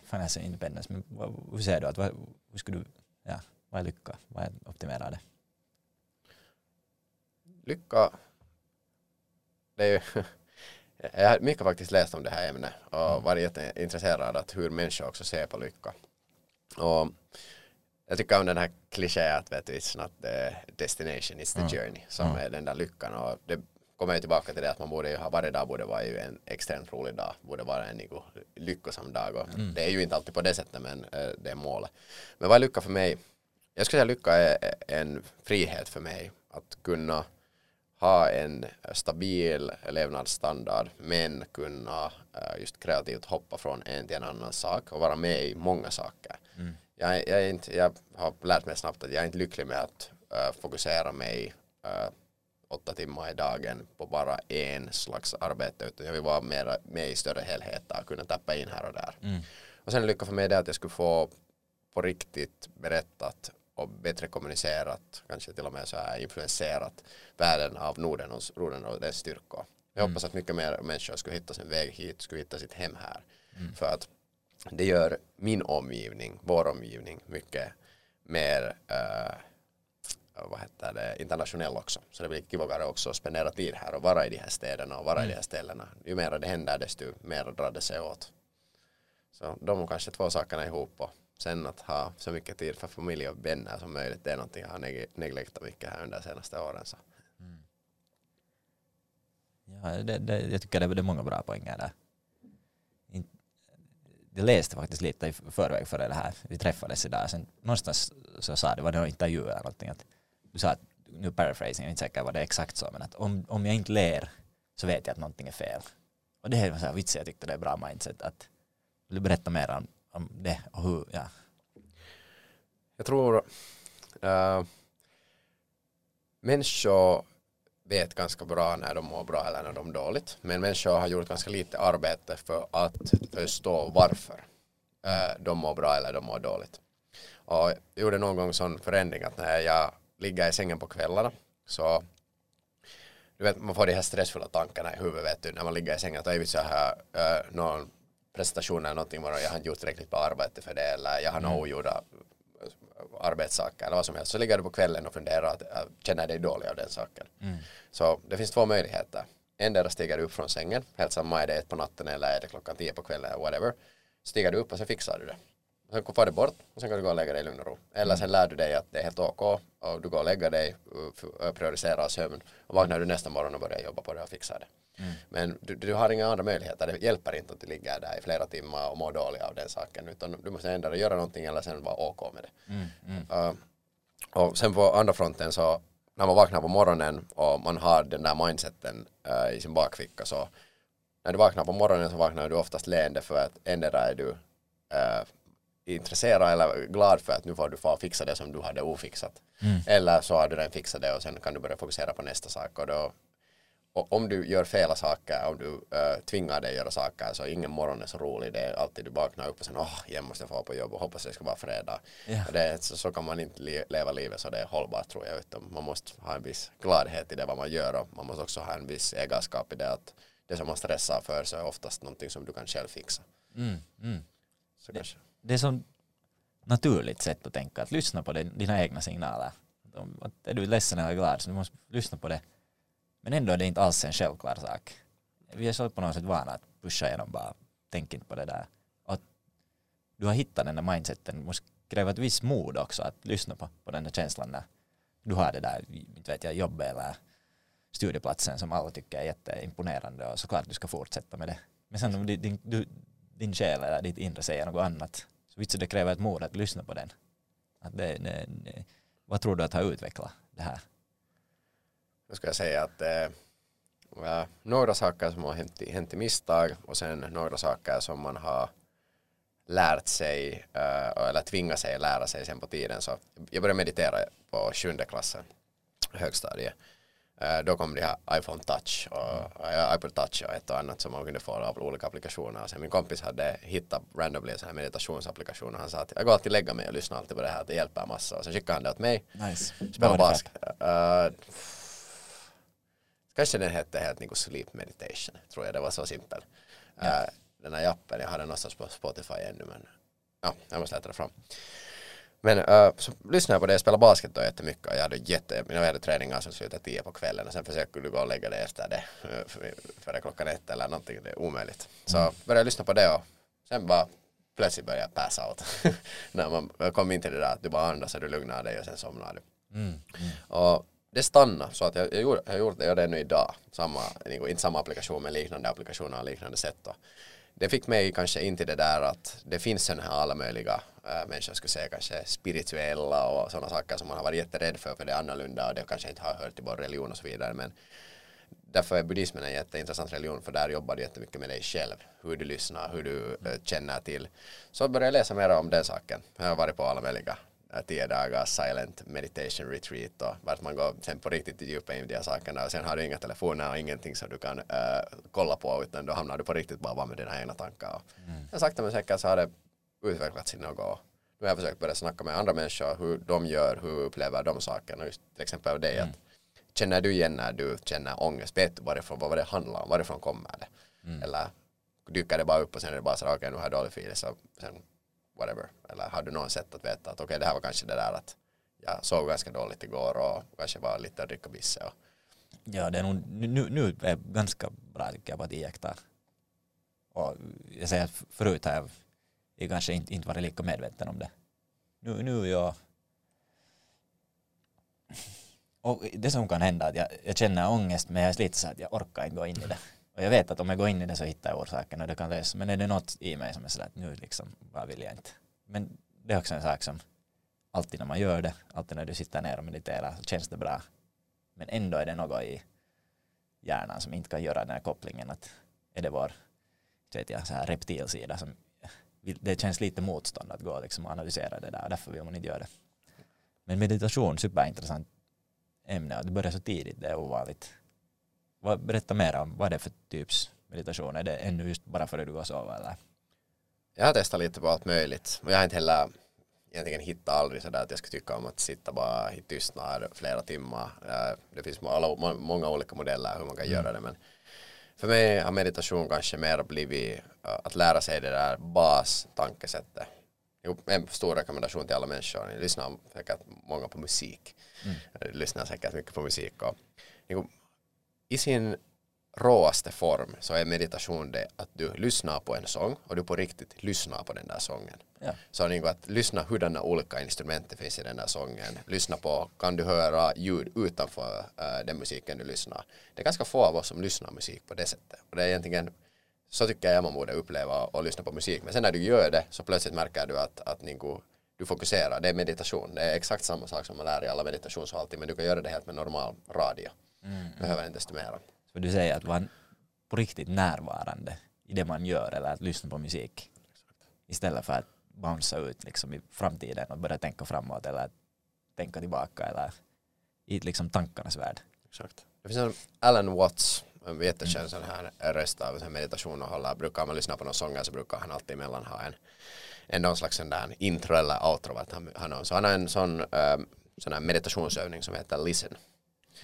financial independence, men vad, hur ser du att vad, hur skulle du, ja, vad är lycka? Vad är optimera det? Lycka, det är ju jag har mycket faktiskt läst om det här ämnet och varit jätteintresserad att hur människor också ser på lycka. Och jag tycker om den här klichén att vet du, it's not the destination, it's the Mm. journey som Mm. är den där lyckan och det kommer ju tillbaka till det att man borde ju ha, varje dag borde vara ju en extremt rolig dag, borde vara en liksom, lyckosam dag och Mm. det är ju inte alltid på det sättet men eh, det är målet. Men vad är lycka för mig? Jag skulle säga lycka är en frihet för mig att kunna ha en stabil levnadsstandard men kunna eh, just kreativt hoppa från en till en annan sak och vara med i många saker. Mm. Jag, jag, inte, jag har lärt mig snabbt att jag är inte lycklig med att eh, fokusera mig åtta timmar i dagen på bara en slags arbete utan jag vill vara mer med i större helheter och kunna tappa in här och där. Mm. Och sen lycka för mig det att jag skulle få på riktigt berättat och bättre kommunicerat, kanske till och med så här influenserat världen av Norden och, Norden och dess styrkor. Jag Mm. hoppas att mycket mer människor skulle hitta sin väg hit, skulle hitta sitt hem här. Mm. För att det gör min omgivning, vår omgivning, mycket mer eh, vad heter det, internationell också. Så det blir kivare också att spendera tid här och vara i de här städerna och vara i de här ställena. Ju mer det händer desto mer drar det sig åt. Så de kanske två sakerna ihop och sen att ha så mycket tid för familj och vänner som möjligt det är någonting jag har neg- neglektat mycket här under de senaste åren. Så. Ja, det, det, jag tycker det, det är många bra poänger där. Jag läste faktiskt lite i förväg före det här, vi träffades idag, sen någonstans så sa det, var det någon intervju eller någonting, att du sa att, nu paraphrasing, jag är inte säker vad det är exakt så, men att om, om jag inte ler så vet jag att någonting är fel. Och det är en här vits, jag tyckte det är bra mindset, att vill du berätta mer om, om det och hur, ja. Jag tror uh, människor vet ganska bra när de mår bra eller när de mår dåligt. Men människor har gjort ganska lite arbete för att förstå varför uh, de mår bra eller de mår dåligt. Och jag gjorde någon gång sån förändring att när jag ligger i sängen på kvällarna så du vet, man får de här stressfulla tankarna i huvudet vet du, när man ligger i sängen att "Oj, så här uh, någon prestation eller någonting jag har inte gjort tillräckligt bra arbete för det eller jag har några ogjorda arbetssaker eller vad som helst så ligger du på kvällen och funderar att äh, känner dig dålig av den saken. Mm. Så det finns två möjligheter. Endera stiger du upp från sängen, helt samma är det ett på natten eller är det klockan tio på kvällen whatever. Stiger du upp och sen fixar du det. Sen får det bort och sen kan du gå och lägga dig i lugn och ro. Eller sen lär du dig att det är helt ok och du går och lägger dig, uh, prioriserar sömn och vaknar du nästa morgon och börjar jobba på det och fixar det. Mm. Men du, du har inga andra möjligheter. Det hjälper inte att du ligger där i flera timmar och mår dåligt av den saken. Utan du måste ändå göra någonting eller sen vara ok med det. Mm, mm, Uh, och sen på andra fronten så när man vaknar på morgonen och man har den där mindseten uh, i sin bakficka så när du vaknar på morgonen så vaknar du oftast leende för att ändra är du äh, intresserad eller glad för att nu får du få fixa det som du hade ofixat. Mm. Eller så har du redan fixat det och sen kan du börja fokusera på nästa sak och då och om du gör fel saker, om du äh, tvingar dig göra saker så ingen morgon är så rolig. Det är alltid du vaknar upp och sen åh, oh, jag måste få på jobb och hoppas det ska vara fredag. Ja. Det, så, så, kan man inte le leva livet så det är hållbart tror jag. Utan man måste ha en viss gladhet i det vad man gör och man måste också ha en viss egenskap i det att det som man stressar för så är oftast någonting som du kan själv fixa. Mm, mm. Så det, kanske det är så naturligt sätt att tänka, att lyssna på dina egna signaler. Att är du ledsen eller glad så du måste lyssna på det men ändå är det inte alls en självklar sak. Vi är så på något sätt vana att pusha igenom bara, tänk inte på det där. Och att du har hittat den där mindseten, måste kräva ett visst mod också att lyssna på, på den där känslan när du har det där, inte vet jag, jobbet eller studieplatsen som alla tycker är jätteimponerande och såklart du ska fortsätta med det. Men sen om din, du, din själ eller ditt inre säger något annat så det kräver ett mod att lyssna på den. Att det, det, det, vad tror du att har utvecklat det här? nu ska jag säga att eh, några saker som har hänt, hänt i misstag och sen några saker som man har lärt sig eh, eller tvingat sig att lära sig sen på tiden. Så jag började meditera på sjunde klassen, högstadiet. Eh, då kom de här iPhone touch och iPod touch och ett och annat som man kunde få av olika applikationer. Och sen min kompis hade hittat randomly en meditationsapplikation och han sa att jag går alltid lägga mig och lyssnar alltid på det här, det hjälper massa. Och sen skickade han det åt mig. Nice. Spela basket. Uh, Kanske den hette helt liksom Sleep Meditation, tror jag det var så simpel. Ja. Uh, den här appen, jag har den någonstans på Spotify ännu men ja, jag måste leta det fram. Men uh, så lyssnade jag på det, jag spelade basket då jättemycket och jag hade jätte, mina hade träningar som slutade tio på kvällen och sen försökte du gå och lägga dig efter det före klockan ett eller någonting, det är omöjligt. Så mm. började jag lyssna på det och sen bara plötsligt började jag pass out. När man kom in till det där att du bara andas och du lugnar dig och sen somnar du. Mm. Mm. Och det stannade så att jag, jag, gjorde, jag gjorde det ännu idag. Samma, inte samma applikation men liknande applikationer och liknande sätt. Och det fick mig kanske in till det där att det finns sådana här alla möjliga äh, människor skulle säga kanske spirituella och sådana saker som man har varit jätterädd för för det är annorlunda och det kanske inte har hört till vår religion och så vidare men därför är buddhismen en jätteintressant religion för där jobbar du jättemycket med dig själv hur du lyssnar, hur du äh, känner till. Så började jag läsa mer om den saken. Jag har varit på alla möjliga tio dagars silent meditation retreat och vart man går sen på riktigt djupa in i de här sakerna och sen har du inga telefoner och ingenting som du kan äh, kolla på utan då hamnar du på riktigt bara med dina egna tankar. Och mm. sakta men säkert så har det utvecklats i något nu har jag försökt börja snacka med andra människor hur de gör, hur upplever de sakerna. Just till exempel av dig, mm. att känner du igen när du känner ångest? Vet du varifrån, vad det handlar om? Varifrån kommer det? Mm. Eller dyker det bara upp och sen är det bara så okej okay, nu har jag dålig feeling så sen whatever. Eller har du någon sätt att veta att okej okay, det här var kanske det där att jag sov ganska dåligt igår och kanske var lite att dricka bisse. Och... Ja, det är nog, nu, nu är ganska bra tycker jag på att iaktta. Och jag säger att förut har jag, jag kanske inte, inte varit lika medveten om det. Nu, nu jag och det som kan hända är att jag, jag känner ångest men jag är lite så att jag orkar inte gå in i det. Och jag vet att om jag går in i det så hittar jag orsaken och det kan lösa. Men är det något i mig som är sådär att nu liksom, vad vill jag inte. Men det är också en sak som alltid när man gör det, alltid när du sitter ner och mediterar så känns det bra. Men ändå är det något i hjärnan som inte kan göra den här kopplingen att är det vår vet jag, så här reptilsida som det känns lite motstånd att gå liksom och analysera det där och därför vill man inte göra det. Men meditation, superintressant ämne och det börjar så tidigt, det är ovanligt berätta mer om vad det är för typs meditation. Är det ännu just bara före du går och sover eller? Jag har testat lite på allt möjligt och jag har inte heller egentligen hittat aldrig sådär att jag skulle tycka om att sitta bara i tystnad flera timmar. Det finns alla, många olika modeller hur man kan mm. göra det men för mig har meditation kanske mer blivit att lära sig det där bastankesättet. En stor rekommendation till alla människor, ni lyssnar säkert många på musik. Mm. Lyssnar säkert mycket på musik och i sin råaste form så är meditation det att du lyssnar på en sång och du på riktigt lyssnar på den där sången. Ja. Så niin att lyssna hurdana olika instrument det finns i den där sången. Lyssna på, kan du höra ljud utanför uh, den musiken du lyssnar. Det är ganska få av oss som lyssnar musik på det sättet. Och det är egentligen så tycker jag man borde uppleva och lyssna på musik. Men sen när du gör det så plötsligt märker du att, att niin kuin, du fokuserar. Det är meditation. Det är exakt samma sak som man lär i alla meditationshalter men du kan göra det helt med normal radio. Mm. Behöver inte desto mera. Så du säger att vara på riktigt närvarande i det man gör eller att lyssna på musik. Istället för att bouncea ut liksom i framtiden och börja tänka framåt eller tänka tillbaka eller i liksom tankarnas värld. Exakt. Det finns en Alan Watts, en jättekänd sån här röst av meditation och hålla, brukar man lyssna på någon sångare så brukar han alltid emellan ha en, en någon slags sån där intro eller outro. Att han, han, har, så han har en sån, um, sån här meditationsövning som heter Listen.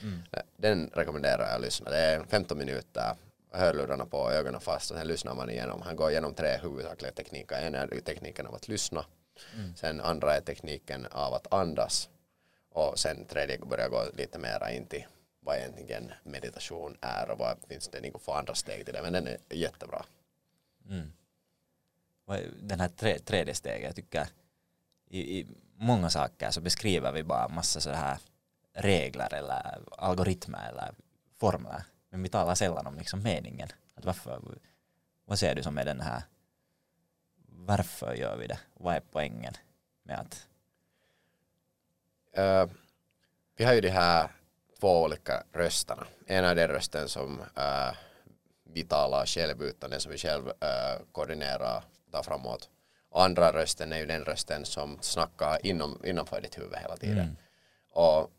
Mm. Den rekommenderar jag att lyssna. Det är 15 minuter hörlurarna på ögonen fast och sen lyssnar man igenom. Han går igenom tre huvudsakliga tekniker. En är tekniken av att lyssna. Mm. Sen andra är tekniken av att andas. Och sen tredje börjar gå lite mera in till vad egentligen meditation är och vad finns det liksom för andra steg till det. Men den är jättebra. Mm. Den här tre, tredje steget, jag tycker i, i många saker så beskriver vi bara massa så här regler eller algoritmer eller formler. Men vi talar sällan om liksom meningen. Att varför, vad ser du som är den här, varför gör vi det? Vad är poängen med att? Uh, vi har ju de här två olika rösterna. En är den rösten som uh, vi talar själv utan den som vi själv uh, koordinerar tar framåt. Och andra rösten är ju den rösten som snackar inom, innanför ditt huvud hela tiden. Mm. Och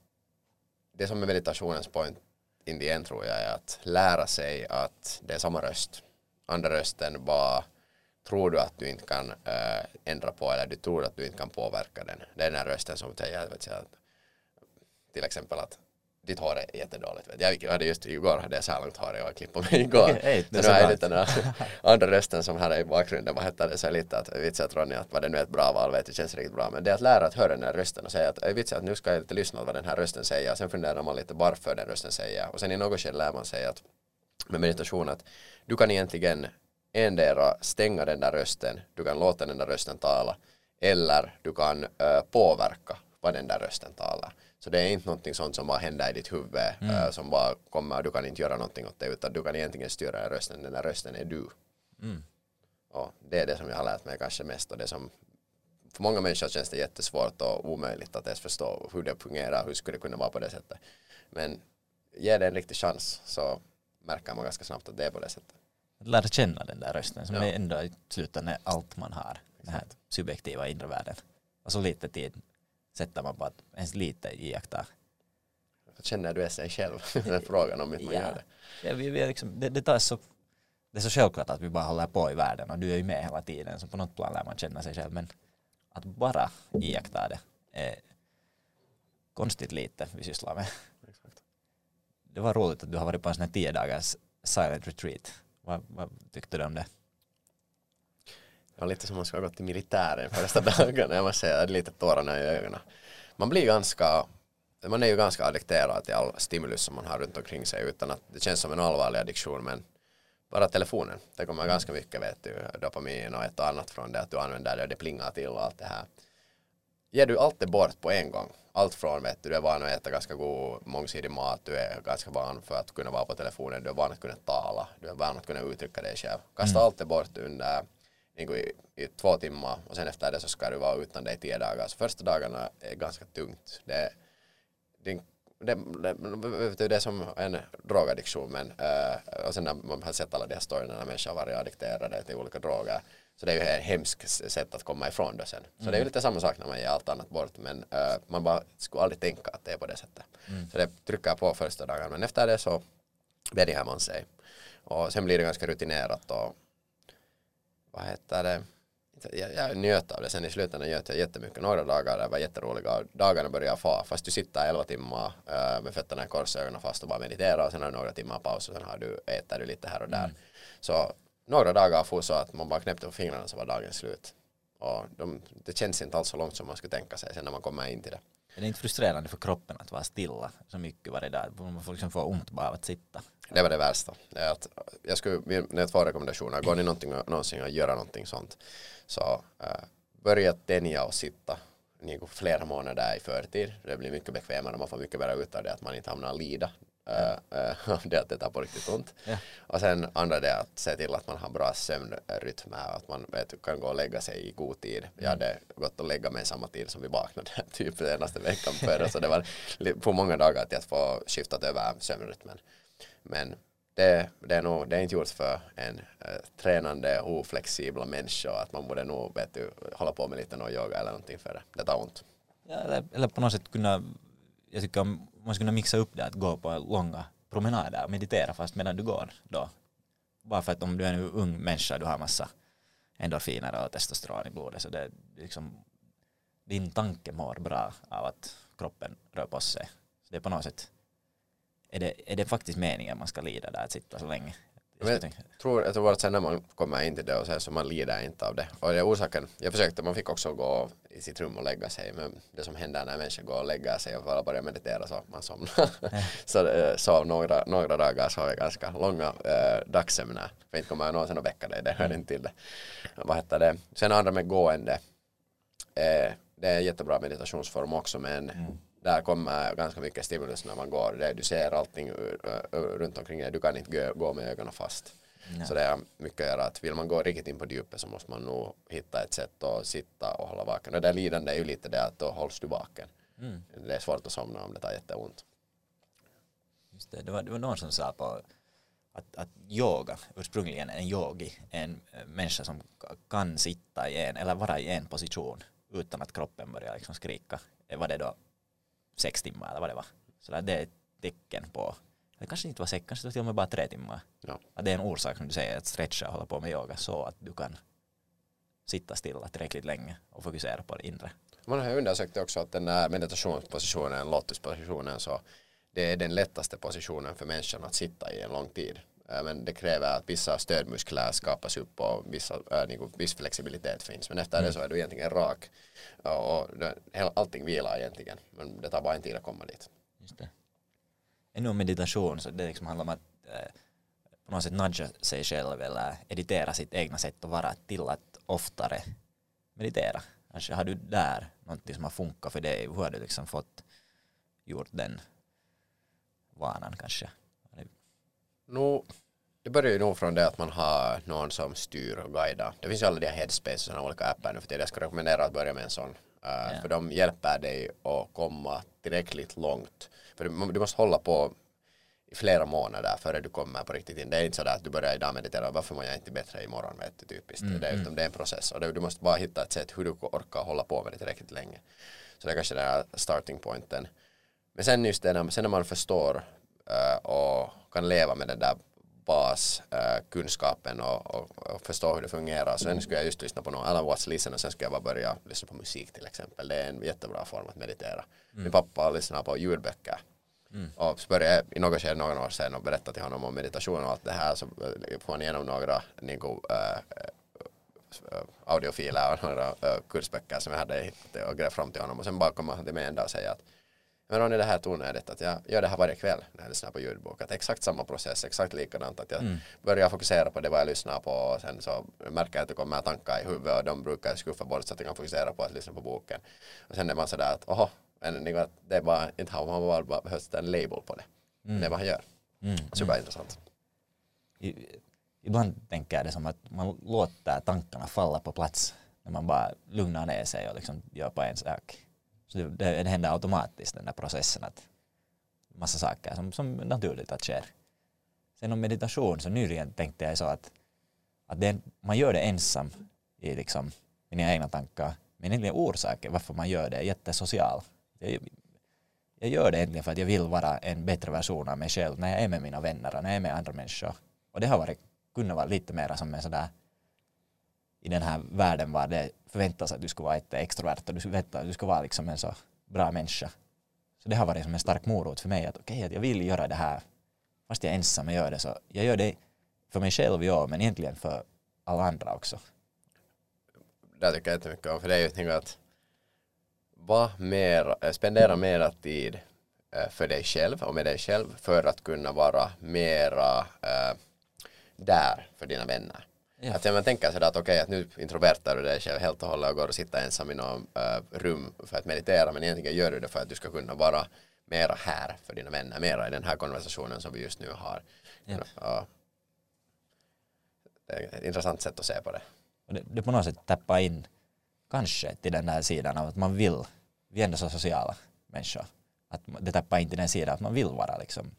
det som är meditationens point in the end tror jag är att lära sig att det är samma röst. Andra rösten bara tror du att du inte kan äh, ändra på eller du tror att du inte kan påverka den. Det är den här rösten som säger vet jag, till exempel att ditt hår är jättedåligt. Vet jag. jag hade just igår hade jag så här långt hår jag klippt på mig igår. Okay, det så nu jag lite den andra rösten som här är i bakgrunden, vad hette det, så lite att vitsi att Ronny att vad det nu är ett bra val vet det känns riktigt bra. Men det är att lära att höra den här rösten och säga att vitsi att nu ska jag lite lyssna på vad den här rösten säger. Sen funderar man lite varför den rösten säger. Och sen i något skede lär man sig att med meditation att du kan egentligen endera stänga den där rösten, du kan låta den där rösten tala eller du kan uh, påverka vad den där rösten talar. Så det är inte någonting sånt som bara händer i ditt huvud mm. uh, som bara kommer och du kan inte göra någonting åt det utan du kan egentligen styra den rösten, den där rösten är du. Mm. Och det är det som jag har lärt mig kanske mest och det som för många människor känns det jättesvårt och omöjligt att ens förstå hur det fungerar, hur skulle det kunna vara på det sättet. Men ge det en riktig chans så märker man ganska snabbt att det är på det sättet. Att lära känna den där rösten som ja. är ändå i slutändan allt man har, den här subjektiva inre världen. Och så lite tid sätter man på att ens lite iaktta. Känner du sig själv? Den frågan om inte man ja. gör det. Ja, vi, vi liksom, det, det, tar så, det är så självklart att vi bara håller på i världen och du är ju med hela tiden så på något plan lär man känna sig själv men att bara iaktta det är konstigt lite vi sysslar med. Exakt. Det var roligt att du har varit på en sån här tio dagars silent retreat. Vad, vad tyckte du om det? Det var lite som man skulle ha gått till militären första dagarna. Jag måste säga, lite tårarna i ögonen. Man blir ganska, man är ju ganska addikterad till all stimulus som man har runt omkring sig utan att det känns som en allvarlig addiktion men bara telefonen, det kommer ganska mycket vet du, dopamin och ett och annat från det att du använder det och det plingar till och allt det här. Ger du allt det bort på en gång, allt från vet du, du är van att äta ganska god mångsidig mat, du är ganska van för att kunna vara på telefonen, du är van att kunna tala, du är van att kunna uttrycka dig själv. Kasta mm. allt det bort under niin kuin i, i två timmar och sen efter det så ska du vara utan dig tio dagar. Så första dagarna är ganska tungt. Det, det, det, det, det är som en drogaddiction men uh, och sen när man har sett alla de här storyerna när människor har varit addikterade till olika droger så det är ju ett hemskt sätt att komma ifrån det sen. Så mm. det är ju mm. lite samma sak när man ger allt annat bort men uh, man bara skulle aldrig tänka att det är på det sättet. Mm. Så det trycker på första dagen men efter det så vänjer man sig. Och sen blir det ganska rutinerat och vad heter det, jag, jag njöt av det sen i slutändan njöt jag jättemycket. Några dagar det var jätteroliga dagarna började få fast du sitter elva timmar äh, med fötterna i kors och ögonen fast och bara mediterar och sen har du några timmar paus och sen har du, äter du lite här och där. Mm. Så några dagar får så att man bara knäppte på fingrarna så var dagen slut. Och de, det känns inte alls så långt som man skulle tänka sig sen när man kommer in till det. Är det inte frustrerande för kroppen att vara stilla så mycket varje dag? Man får liksom få ont bara av att sitta. Det var det värsta. Att jag skulle, jag två rekommendationer, går ni någonting, någonsin att göra någonting sånt så äh, börja tänja och sitta ni går flera månader i förtid. Det blir mycket bekvämare, man får mycket mer ut av det att man inte hamnar lida ja. äh, det att det tar på riktigt ont. Ja. Och sen andra det att se till att man har bra sömnrytm att man vet, kan gå och lägga sig i god tid. Jag hade gått och lägga mig samma tid som vi vaknade typ senaste veckan förra så det var på många dagar att jag får skiftat över sömnrytmen. Men det, det, är nog, det är inte gjort för en äh, tränande oflexibla människa att man borde nog vet du, hålla på med lite någon yoga eller någonting för det. Det tar ont. Ja, eller, eller på något sätt kunna, jag tycker man skulle kunna mixa upp det att gå på långa promenader och meditera fast medan du går då. Bara för att om du är en ung människa du har massa endorfiner och testosteron i blodet så det liksom din tanke mår bra av att kroppen rör på sig. Så det är på något sätt är det, är det faktiskt meningen man ska lida där att sitta så länge? Jag, jag tror, jag tror att sen när man kommer in till det och så, så man lider inte av det. Och det är orsaken, jag försökte, man fick också gå i sitt rum och lägga sig men det som händer när människor går och lägger sig och bara börjar meditera så man somnar. så eh, sov några, några dagar så har jag ganska långa äh, dagsämnen. För inte kommer jag någonsin att väcka dig, det hör inte till det. Vad heter det? Sen andra med gående. Eh, det är en jättebra meditationsform också men mm där kommer ganska mycket stimulus när man går. Du ser allting runt omkring dig. Du kan inte gå med ögonen fast. Nej. Så det är mycket att göra att vill man gå riktigt in på djupet så måste man nog hitta ett sätt att sitta och hålla vaken. Och det lidande är ju lite det att då hålls du vaken. Mm. Det är svårt att somna om det tar jätteont. Just det, det var, det var någon som sa på att, att yoga, ursprungligen en yogi, en människa som kan sitta i en, eller vara i en position utan att kroppen börjar liksom skrika. Var det då sex timmar eller vad det var. Så där, det är ett tecken på, det kanske inte var sex, kanske till och med bara tre timmar. Ja. Att det är en orsak som du säger att stretcha och hålla på med yoga så att du kan sitta stilla tillräckligt länge och fokusera på det inre. Man har undersökt också att den där meditationspositionen, lotuspositionen, så det är den lättaste positionen för människan att sitta i en lång tid. Eh, men det kräver att vissa stödmuskler skapas upp och vissa, äh, liksom, viss flexibilitet finns. Men efter mm. det så är du egentligen rak och allting vilar egentligen. Men det tar bara en tid att komma dit. Just det. Ännu om meditation så det liksom handlar om att eh, på något sätt nudga sig själv eller editera sitt egna sätt att vara till att oftare meditera. Kanske har du där någonting som har funkat för dig? Hur har du liksom fått gjort den vanan kanske? No, det börjar ju nog från det att man har någon som styr och guidar. Det finns ju alla de här headspace och sådana olika appar nu för tiden. Jag skulle rekommendera att börja med en sån. Uh, yeah. För de hjälper dig att komma tillräckligt långt. För du, du måste hålla på i flera månader före du kommer på riktigt in. Det är inte sådär att du börjar idag meditera, varför mår jag inte bättre imorgon vet du typiskt. Mm, det, är, mm. det är en process och det, du måste bara hitta ett sätt hur du orkar hålla på med det tillräckligt länge. Så det är kanske den här starting pointen. Men sen just det, när, sen när man förstår uh, och kan leva med den där baskunskapen uh, och, och, och, förstå hur det fungerar. Sen skulle jag just lyssna på någon Alan Watts Listen och sen skulle jag bara börja lyssna på musik till exempel. Det är en jättebra form att meditera. Mm. Min pappa lyssnar på ljudböcker. Mm. Och så började jag i något skede några år sedan och berätta till honom om meditation och allt det här så får han igenom några niin kuin, äh, audiofiler och några äh, kursböcker som jag hade hittat och grävt fram till honom och sen bara kommer han till mig en dag och säger att men Ronny, det här är onödigt att jag gör det här varje kväll när jag lyssnar på ljudbok. Att exakt samma process, exakt likadant. Att jag mm. börjar fokusera på det vad jag lyssnar på och sen så märker jag att det kommer tankar i huvudet och de brukar jag skuffa bort så att jag kan fokusera på att lyssna på boken. Och sen är man sådär att oho, men det är bara, inte har man bara, bara behövt en label på det. Mm. Det är vad han gör. Mm. Superintressant. I, ibland tänker jag det som att man låter tankarna falla på plats när man bara lugnar ner sig och liksom gör på en sak så det, det händer automatiskt den där processen att massa saker som, som naturligt att sker. Sen om meditation så nyligen tänkte jag så att, att det, man gör det ensam i liksom mina egna tankar. Men egentligen orsaken varför man gör det är jättesocial. Jag, jag gör det egentligen för att jag vill vara en bättre version av mig själv när jag är med mina vänner och när jag är med andra människor. Och det har varit, kunnat vara lite mer som en sådär i den här världen var det förväntas att du skulle vara ett extrovert och du förväntas att du skulle vara liksom en så bra människa. Så det har varit som en stark morot för mig att okej, okay, jag vill göra det här fast jag är ensam och gör det så jag gör det för mig själv ja, men egentligen för alla andra också. Det tycker jag jättemycket om för det är ju att vara mer, eh, spendera mera tid eh, för dig själv och med dig själv för att kunna vara mera äh, där för dina vänner. Ja. Att man tänker sådär att okej, okay, att nu introvertar du dig själv helt och hållet och går och sitter ensam i något äh, rum för att meditera, men egentligen gör du det för att du ska kunna vara mera här för dina vänner, mera i den här konversationen som vi just nu har. Ja. Ja. Det är ett intressant sätt att se på det. Det, det på något sätt tappar in kanske till den där sidan av att man vill, vi är ändå så sociala människor, att det tappar in till den sidan att man vill vara liksom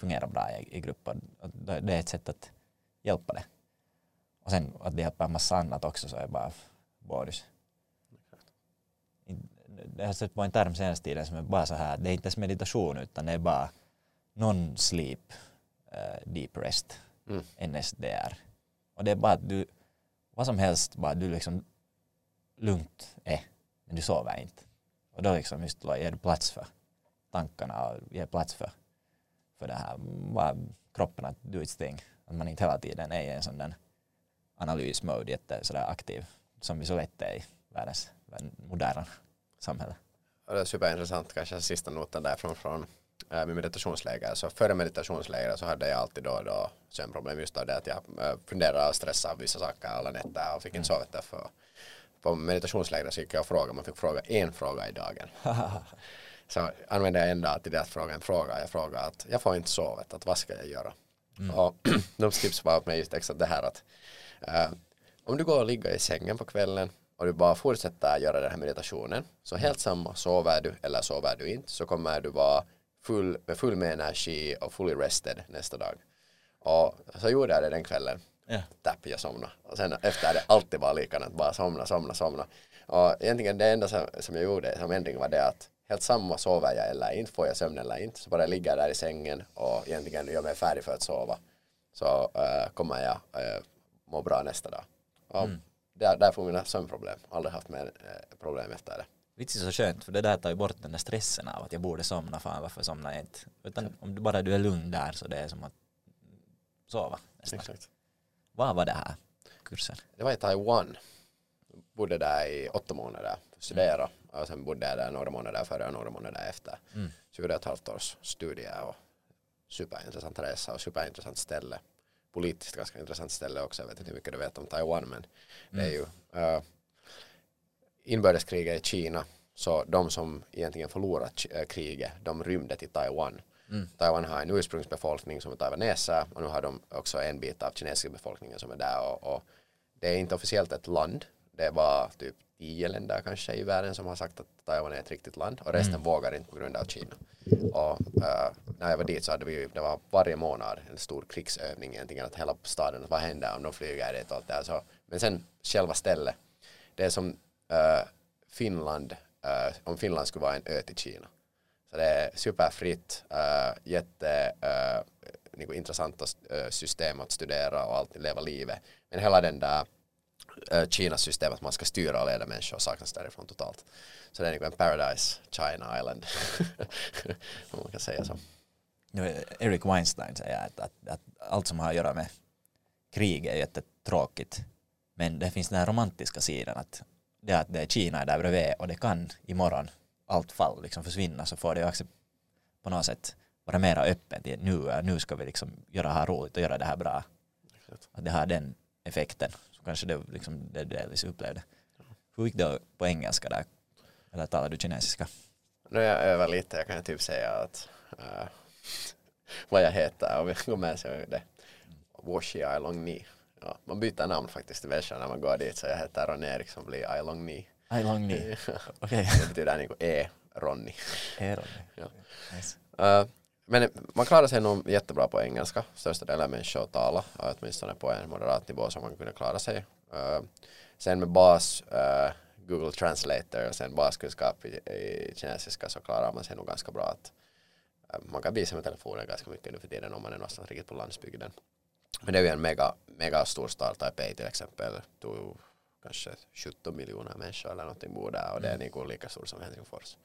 fungerar bra i, i grupp. Och det är ett sätt att hjälpa det. Och sen att det hjälper en massa annat också så är bara bonus. Jag har sett på en term senaste tiden som är bara så här, det är inte ens meditation utan det är bara non-sleep uh, deep rest, mm. NSDR. Och det är bara att du, vad som helst, bara du liksom lugnt är, men du sover inte. Och då liksom just ger du plats för tankarna och ger plats för, för det här, bara kroppen att do its thing. Att man inte hela tiden är i en sån där analysmode, jätte sådär aktiv, som vi så lätt är i världens moderna samhälle. Och det är superintressant, kanske sista noten därifrån från äh, min meditationsläger. Så före meditationsläger så hade jag alltid då och då sömnproblem just av det att jag äh, funderade och stressade av vissa saker alla nätter och fick inte mm. sova därför. På meditationsläger så gick jag och frågade, man fick fråga en fråga i dagen. så använde jag en dag till det att fråga en fråga. Jag frågade att jag får inte sova, att vad ska jag göra? Mm. Och de tips var åt mig just exakt det här att äh, om du går och ligger i sängen på kvällen och du bara fortsätter göra den här meditationen så helt samma sover du eller sover du inte så kommer du vara full, med full med energi och fully rested nästa dag. Och så gjorde jag det den kvällen. Yeah. Tapp, jag somnade. Och sen efter det alltid var likadant, bara somna, somna, somna. Och egentligen det enda som, som jag gjorde som ändring var det att helt samma sover jag eller inte, får jag sömn eller inte, så bara ligga där i sängen och egentligen gör mig färdig för att sova. Så äh, kommer jag äh, må bra nästa dag. Och mm. där, där får mina sömnproblem, aldrig haft mer äh, problem efter det. Vitsi så skönt, för det där tar ju bort den där stressen av att jag borde somna, fan varför somnar jag inte? Utan om du bara du är lugn där så det är som att sova nästan. Exakt. Vad var det här kursen? Det var i Taiwan. Jag bodde där i åtta månader studera mm. och sen bodde jag där några månader före och några månader efter. Mm. Så gjorde jag ett halvt års studier och superintressant resa och superintressant ställe. Politiskt ganska intressant ställe också. Jag vet inte hur mycket du vet om Taiwan men det är mm. ju uh, inbördeskriget i Kina så de som egentligen förlorat eh, kriget de rymde till Taiwan. Mm. Taiwan har en ursprungsbefolkning som är taiwaneser och nu har de också en bit av kinesiska befolkningen som är där och, och det är inte officiellt ett land. Det är bara typ tio länder kanske i världen som har sagt att Taiwan är ett riktigt land och resten mm. vågar inte på grund av Kina. Och uh, när jag var dit så hade vi, det var varje månad en stor krigsövning egentligen att hela staden, vad händer om de flyger dit och allt det här. Så, men sen själva stället, det är som uh, Finland, uh, om Finland skulle vara en ö till Kina. Så det är superfritt, uh, jätte uh, liksom intressanta system att studera och alltid leva livet. Men hela den där Kinas system att man ska styra och leda människor saknas därifrån totalt. Så det är liksom en paradise China Island, om man kan säga så. Eric Weinstein säger att, att, att allt som har att göra med krig är jättetråkigt men det finns den här romantiska sidan att det att det är Kina där bredvid och det kan imorgon allt fall liksom försvinna så får det ju också på något sätt vara mera öppet nu, nu ska vi liksom göra det här roligt och göra det här bra. Att det har den effekten. Så kanske det liksom det delvis upplevde. Hur gick det på engelska där? Eller talar du kinesiska? Nu jag övar lite, jag kan typ säga att uh, vad jag heter och vi går med sig det. Washi Long Ni ja, man byter namn faktiskt i Vesha när man går dit så jag heter Ronny Eriksson blir Ailong Ni. Ailong Ni, okej. Det betyder liksom E-Ronny. E-Ronny. ja. Nice. Uh, men man klarar sig nog jättebra på engelska. Största delen av människor talar, åtminstone på en moderat nivå som man kunde klara sig. Uh, sen med bas uh, Google Translator och sen baskunskap i, i kinesiska så klarar man sig nog ganska bra. Att, man kan visa med telefonen ganska mycket nu för tiden om man är någonstans riktigt på landsbygden. Men det är ju en mega, mega stor stad, Taipei till exempel, tog kanske 17 miljoner människor eller någonting bor där och det är mm. lika stort som Helsingfors.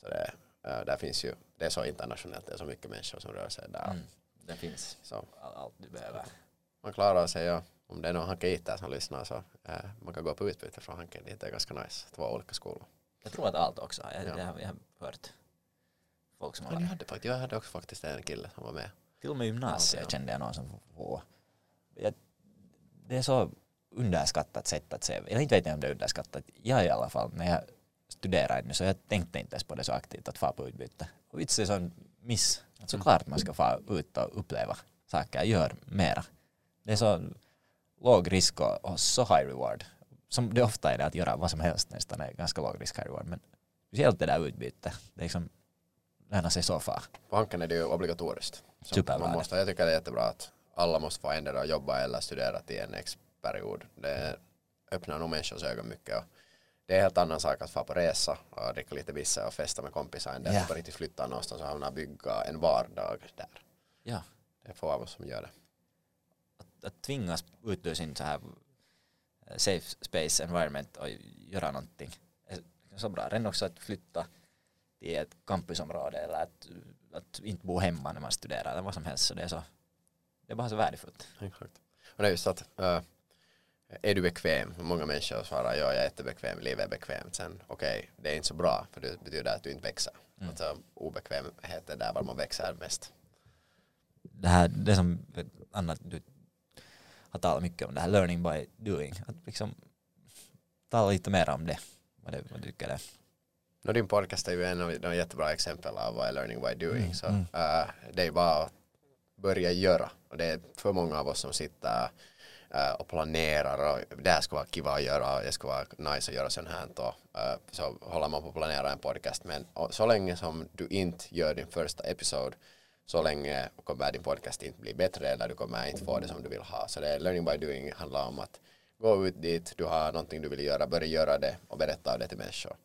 Så det, äh, där finns ju, det är så internationellt, det är så mycket människor som rör sig där. Mm. Det finns så. allt du behöver. Man klarar sig ja. Om det är någon hankeiter som lyssnar så äh, man kan gå på utbyte från Hanken dit, det är ganska nice. Två olika skolor. Jag tror att allt också, jag, ja. jag, jag har hört folk som har... Jag hade, jag hade också faktiskt en kille som var med. Till och med gymnasiet ja, kände jag någon som. Jag, det är så underskattat sätt att se, eller inte vet jag om det är underskattat, jag i alla fall, när jag studerade så jag tänkte inte ens på det så aktivt att få på utbyte. Och vitsen är sån miss, att såklart man ska få ut och uppleva saker, gör mera. Det är så låg risk och, så high reward. Som det ofta är det att göra vad som helst nästan är ganska låg risk high reward. Men speciellt det där utbytet. Det är liksom lära sig så far. På Hanken är det ju obligatoriskt. Man måste, jag tycker det är jättebra att alla måste få ändra och jobba eller studera till en X-period. Det öppnar nog människors ögon mycket. Och det är en helt annan sak att få på resa och dricka lite bisse och festa med kompisar än det Ja. att på riktigt flytta någonstans och hamna och bygga en vardag där. Ja. Det är få av oss som gör det. Att, att tvingas ut ur sin så här eh, safe space environment och göra någonting. är Så bra. Redan också att flytta till ett campusområde eller att, att inte bo hemma när man studerar eller vad som helst. Så det är så det är bara så värdefullt. Exakt. Och det är just att äh, är du bekväm? Många människor svarar ja, jag är jättebekväm, livet är bekvämt. Sen okej, det är inte så bra för det betyder att du inte växer. Mm. Alltså, obekvämhet är där var man växer mest. Det här det som Anna du har talat mycket om det här learning by doing. Att liksom tala lite mer om det. Vad, det, vad du tycker det Och din podcast är ju en av de jättebra exempel av vad är learning by doing. Mm, Så äh, det är bara att börja göra. Och det är för många av oss som sitter Äh, och planerar och det här ska vara kiva att göra och det ska vara nice att göra sånt här. då, äh, så håller man på att planera en podcast. Men och så länge som du inte gör din första episod så länge kommer din podcast inte bli bättre eller du kommer inte få det som du vill ha. Så det är learning by doing handlar om att gå ut dit, du har någonting du vill göra, börja göra det och berätta det till människor.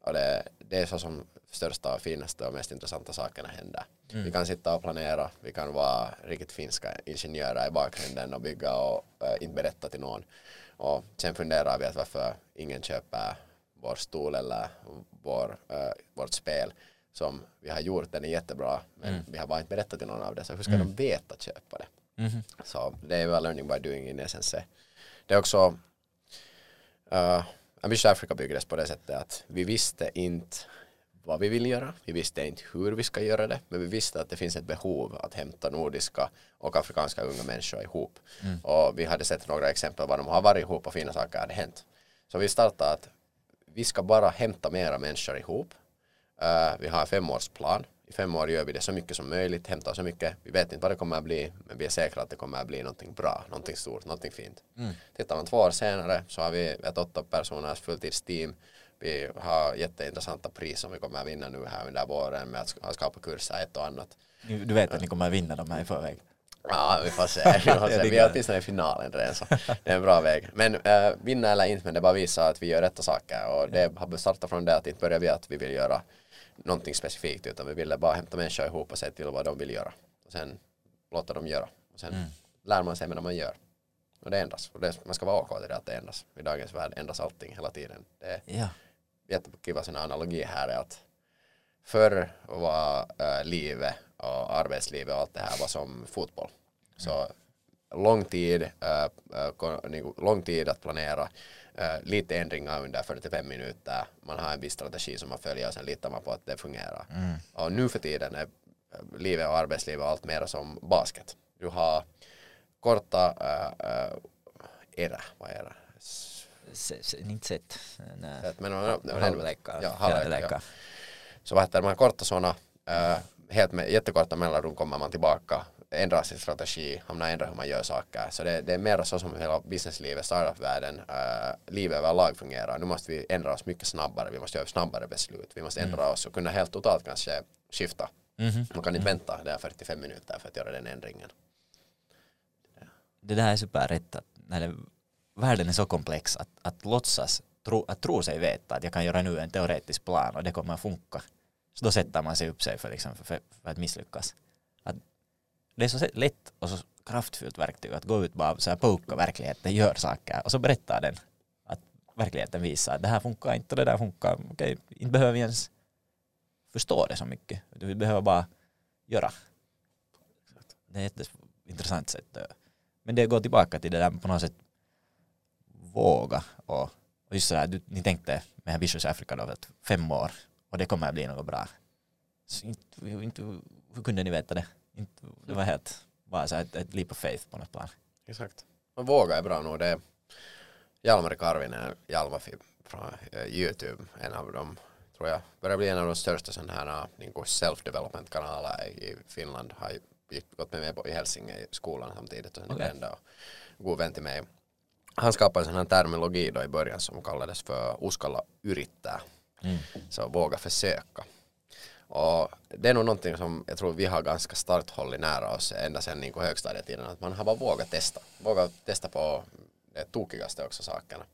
Och det, det är så som största och finaste och mest intressanta sakerna händer. Vi kan sitta och planera, vi kan vara riktigt finska ingenjörer i bakgrunden och bygga och äh, inte berätta till någon. Och sen funderar vi att varför ingen köper vår stol eller vår, äh, vårt spel som vi har gjort, den är jättebra men vi har bara inte berättat till någon av det så hur ska de veta att köpa det? Mhm. Så det är väl learning by doing in essence. Det är också uh, Ambition Africa byggdes på det sättet att vi visste inte vad vi vill göra, vi visste inte hur vi ska göra det, men vi visste att det finns ett behov att hämta nordiska och afrikanska unga människor ihop. Och vi hade sett några exempel var de har varit ihop och fina saker hade hänt. Så vi startade att vi ska bara hämta mera människor ihop. Uh, vi har en femårsplan. I fem år gör vi det så mycket som möjligt, hämtar så mycket. Vi vet inte vad det kommer att bli, men vi är säkra att det kommer att bli någonting bra, någonting stort, någonting fint. Mm. Tittar man två år senare så har vi ett åtta personers fulltidsteam. Vi har jätteintressanta pris som vi kommer att vinna nu här under våren med att sk- skapa kurser, ett och annat. Du vet att ni kommer att vinna de här i förväg. Ja, vi får se. Vi, får se. vi är åtminstone i finalen redan så det är en bra väg. Men äh, vinna eller inte, men det bara visar att vi gör rätta saker och det har startat från det att inte börjar vi att vi vill göra någonting specifikt utan vi ville bara hämta människor ihop och se till vad de vill göra och sen låta dem göra och sen lär man sig medan man gör. Och det ändras. Och det, man ska vara OK till det att det ändras. I dagens värld ändras allting hela tiden. Det är Ja. jättekiva sån analogi här är att förr var äh, livet och arbetslivet och allt det här var som fotboll. Så lång tid, äh, lång tid att planera, äh, lite ändringar under 45 minuter, man har en viss strategi som man följer och sen litar man på att det fungerar. Och nu för tiden är äh, livet och arbetslivet allt mer som basket. Du har korta äh, era, vad är det? Inte sett. Men, Halvlekar. Så vad heter man korta sådana, äh, helt med jättekorta mellanrum kommer man tillbaka, ändrar sin strategi, hamnar ändra hur man gör saker. Så det, det är mer så som hela businesslivet, startup-världen, äh, livet överlag fungerar. Nu måste vi ändra oss mycket snabbare, vi måste göra snabbare beslut, vi måste ändra oss och kunna helt totalt kanske skifta. Mhm. Man kan inte vänta där 45 minuter för att göra den ändringen. Det där är superrätt att när det, världen är så komplex att, att låtsas, tro, att tro sig veta att jag kan göra nu en teoretisk plan och det kommer att funka. Så då sätter man sig upp sig för, liksom, för, för att misslyckas. Det är så lätt och så kraftfullt verktyg att gå ut bara och så här poka verkligheten, gör saker och så berättar den att verkligheten visar att det här funkar inte och det där funkar. Okej, inte behöver vi ens förstå det så mycket. utan Vi behöver bara göra. Det är ett intressant sätt. Men det går tillbaka till det där på något sätt våga och, och just sådär, du, ni tänkte med Vicious Africa då att fem år och det kommer att bli något bra. Så inte, inte, hur kunde ni veta det? Inte, det var helt bara så ett, ett leap of faith på något plan. Exakt. Och våga är bra nog. Det är Karvinen, Hjalmafi från eh, YouTube, en av dem tror jag börjar bli en av de största sådana här niin kuin self-development kanaler i Finland. Har gick- gått med mig på- i Helsingin i skolan samtidigt och sen okay. och god vän till mig. Han skapade en sån här terminologi då i början som kallades för uskalla yrittää. Mm. Så våga försöka. Och det är nog någonting som jag tror vi har ganska starkt hållit nära oss ända sedan niin högstadietiden. Att man har bara vågat testa. Vågat testa på det tokigaste också sakerna.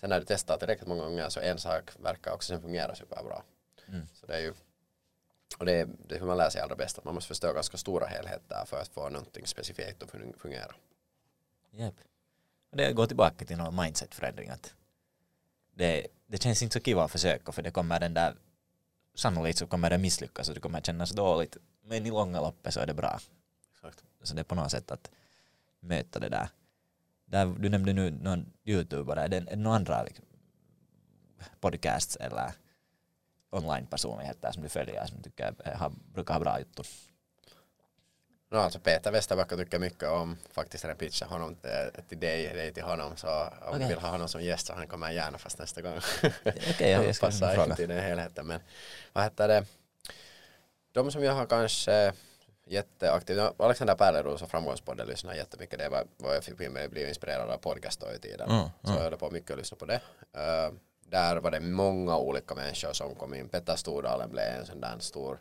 Sen när du testar tillräckligt många gånger så en sak verkar också sen fungera superbra. Mm. Så det är ju och det är, det är hur man lär sig allra bäst. Att man måste förstå ganska stora helheter för att få någonting specifikt att fungera. Yep. Och det går tillbaka till någon mindset-förändring. Det, det känns inte så kiva att försöka för det kommer den där sannolikt så kommer det misslyckas och det kommer kännas dåligt. Men i långa loppet så är det bra. Exakt. Så det är på något sätt att möta det där. där du nämnde nu någon är det, är det några andra liksom, podcasts eller online-personligheter som du följer som du tycker har, brukar ha bra juttu? No, alltså Peter Westerbacka tycker mycket om faktiskt när jag pitchar honom till dig, dig till honom så om okay. du vill ha honom som gäst så han kommer gärna fast nästa gång. Okej, okay, jag, Passar inte i den helheten men vad heter det de som jag har kanske jätteaktiv, Alexander Pärleros och Framgångspodden lyssnar jättemycket, det var vad jag fick mig bli inspirerad av podcast då i tiden. Mm, mm. Så jag höll på mycket att lyssna på det. Uh, där var det många olika människor som kom in. Petter Stordalen blev en sån där stor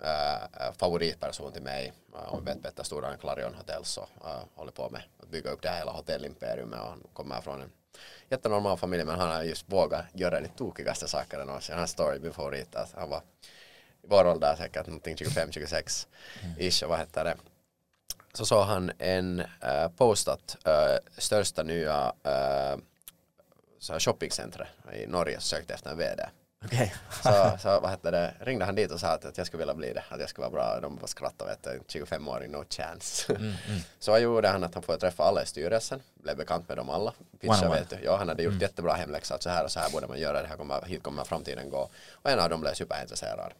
äh, favoritperson till mig. Om vi vet Petter Stordalen, Clarion Hotel så äh, håller på med att bygga upp det här hela hotellimperiumet och han kommer från en jättenormal familj men han har just vågat göra de tokigaste sakerna någonsin. Hans story, min favorit, att han var i vår ålder säkert någonting 25-26 ish och vad heter det så såg han en äh, postat äh, största nya äh, shoppingcentret i Norge sökte efter en VD. Okay. så, så vad hette det, ringde han dit och sa att, att jag skulle vilja bli det, att jag skulle vara bra. De bara skrattade, vet du, 25-åring, no chance. Mm, mm. så gjorde han att han får träffa alla i styrelsen, blev bekant med dem alla. Pitcha, vet du. Ja, han hade gjort mm. jättebra hemläxa, att så här och så här borde man göra, det här kommer, hit kommer framtiden gå. Och en av dem blev superintresserad.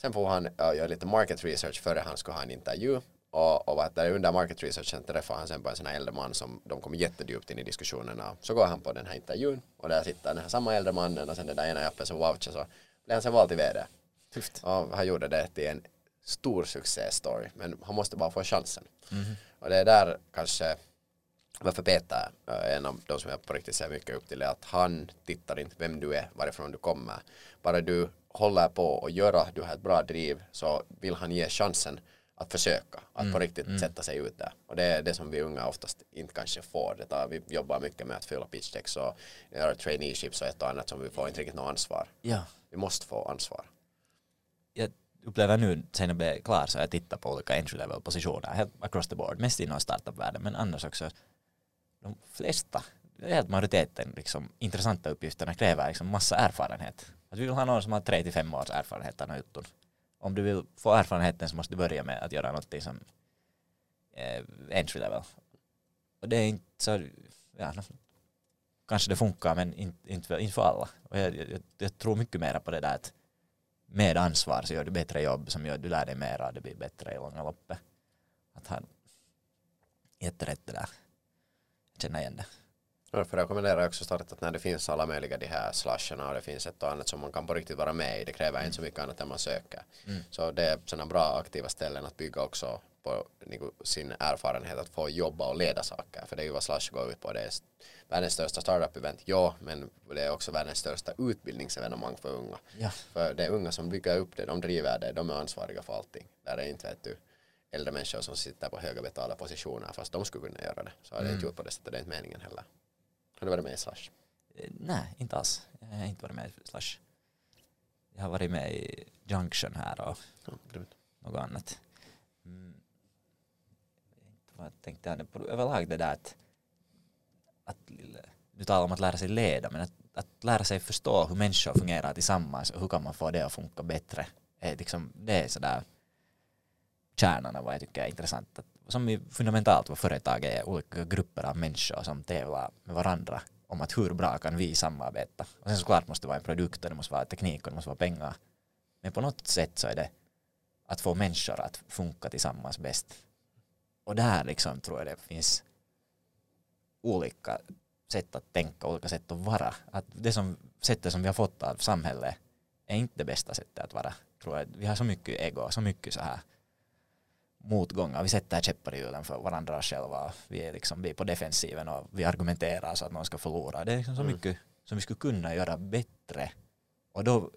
Sen får han uh, göra lite market research före han skulle ha en intervju och, och vad där under market researchen träffar han sen på en sån här äldre man som de kommer jättedjupt in i diskussionerna. Så går han på den här intervjun och där sitter den här samma äldre mannen och sen den där ena jappen som vouchar så blir han sen vald till vd. Tufft. Och han gjorde det till en stor succéstory men han måste bara få chansen. Mm. Och det är där kanske varför Peter är en av de som jag på riktigt ser mycket upp till är att han tittar inte vem du är, varifrån du kommer. Bara du håller på och göra, du har ett bra driv så vill han ge chansen att försöka, att mm. på riktigt mm. sätta sig ut där. Och det är det som vi unga oftast inte kanske får. Det tar, vi jobbar mycket med att fylla pitchdeck och göra traineeships och ett och annat som vi får inte riktigt något ansvar. Ja. Vi måste få ansvar. Jag upplever nu, sen jag blev klar, så jag tittar på olika entry level positioner, helt across the board, mest inom startup-världen, men annars också de flesta, helt majoriteten, liksom, intressanta uppgifterna kräver liksom massa erfarenhet. Att vi vill ha någon som har tre till fem års erfarenhet av jutton om du vill få erfarenheten så måste du börja med att göra någonting som eh, entry level. Och det är inte så, ja, kanske det funkar men inte, inte, för, inte för alla. Och jag, jag, jag, tror mycket mer på det där att med ansvar så gör du bättre jobb som gör att du lär dig mera och det blir bättre i långa loppet. Att han jätterätt det där. Jag känner igen det. Ja, för jag rekommenderar också starkt att när det finns alla möjliga de här slasherna och det finns ett och annat som man kan på riktigt vara med i, det kräver mm. inte så mycket annat än man söker. Mm. Så det är sådana bra aktiva ställen att bygga också på sin erfarenhet att få jobba och leda saker. För det är ju vad Slash går ut på. Det är världens största startup-event, ja, men det är också världens största utbildningsevenemang för unga. Ja. För det är unga som bygger upp det, de driver det, de är ansvariga för allting. Där är inte vet du, äldre människor som sitter på höga betalda positioner fast de skulle kunna göra det. Så har det mm. inte gjort på det sättet, det är inte meningen heller. Har du varit med i Slash? Eh, nej, inte alls. Jag har inte varit med i Slash. Jag har varit med i Junction här och ja, något annat. Mm. Vad tänkte jag på överlag det där att, att du talar om att lära sig leda men att, att lära sig förstå hur människor fungerar tillsammans och hur kan man få det att funka bättre. Är liksom, det är sådär kärnan av vad jag tycker är intressant. Att som är fundamentalt vad företag är, olika grupper av människor som tävlar med varandra om att hur bra kan vi samarbeta. Och sen såklart måste det vara en produkt och det måste vara teknik och det måste vara pengar. Men på något sätt så är det att få människor att funka tillsammans bäst. Och där liksom tror jag det finns olika sätt att tänka, olika sätt att vara. Att det som, sättet som vi har fått av samhället är inte det bästa sättet att vara. Tror jag. Vi har så mycket ego, så mycket så här motgångar. Vi sätter käppar i hjulen för varandra själva. Vi är, liksom, vi är på defensiven och vi argumenterar så att någon ska förlora. Det är liksom så mm. mycket som vi skulle kunna göra bättre. Och då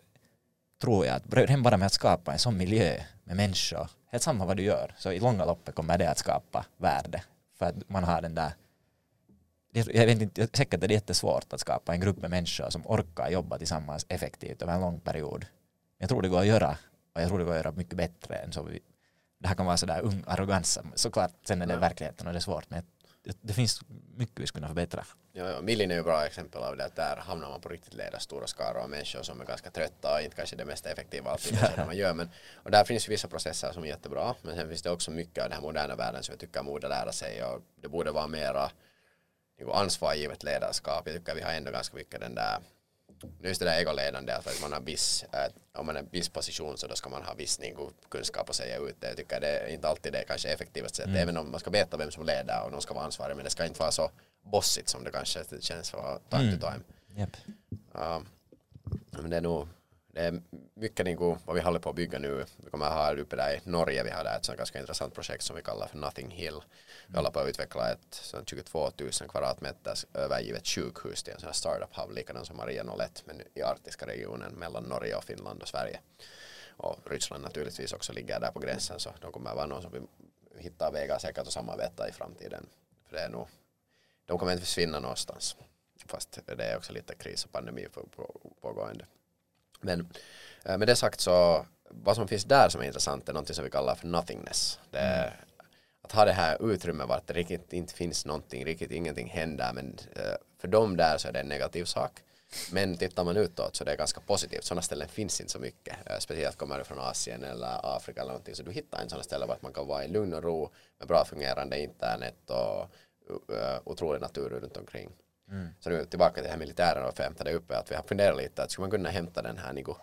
tror jag att redan bara med att skapa en sån miljö med människor, helt samma vad du gör, så i långa loppet kommer det att skapa värde. För att man har den där jag vet inte, säkert är det jättesvårt att skapa en grupp med människor som orkar jobba tillsammans effektivt över en lång period. Jag tror det går att göra och jag tror det går att göra mycket bättre än så. Vi, det här kan vara sådär ung arrogans, såklart sen är det ja. verkligheten och det är svårt men det, det finns mycket vi skulle kunna förbättra. Ja, ja. Millin är ju bra exempel av det att där hamnar man på riktigt leda stora skaror av människor som är ganska trötta och inte kanske det mest effektiva alltid ja. man gör. Men, och där finns vissa processer som är jättebra men sen finns det också mycket av den här moderna världen som jag tycker borde lära sig och det borde vara mera ansvargivet ledarskap. Jag tycker vi har ändå ganska mycket den där just det där egoledande, att man har viss, äh, om man är viss position så då ska man ha viss niin, kunskap att säga ut det. Jag tycker det är inte alltid det kanske effektivaste sättet, mm. även om man ska veta vem som leder och någon ska vara ansvarig, men det ska inte vara så bossigt som det kanske känns för time mm. to time. Yep. Uh, men det är nog det är mycket niin kuin, vad vi håller på att bygga nu. Vi kommer att ha uppe där i Norge, vi har där ett sånt ganska intressant projekt som vi kallar för Nothing Hill. Vi håller på att utveckla ett sånt 22 000 kvadratmeters övergivet sjukhus till en sån här startup hub, likadant som Maria 01, men i arktiska regionen mellan Norge och Finland och Sverige. Och Ryssland naturligtvis också ligger där på gränsen, så de kommer att vara någon som vi hittar vägar säkert att samarbeta i framtiden. För det är nog, de kommer inte försvinna någonstans. Fast det är också lite kris och pandemi pågående. Men eh, med det sagt så vad som finns där som är intressant är något som vi kallar för nothingness. Det mm. Att ha det här utrymmet vart det riktigt inte finns någonting, riktigt ingenting händer men eh, för dem där så är det en negativ sak. Men tittar man utåt så det är ganska positivt. Sådana ställen finns inte så mycket. Eh, speciellt kommer du från Asien eller Afrika eller någonting. Så du hittar en sådana ställen vart man kan vara i lugn och ro med bra fungerande internet och otrolig natur runt omkring. Mm. Så nu tillbaka till det här militären och för att det uppe, att vi har funderat lite att skulle man kunna hämta den här niinku,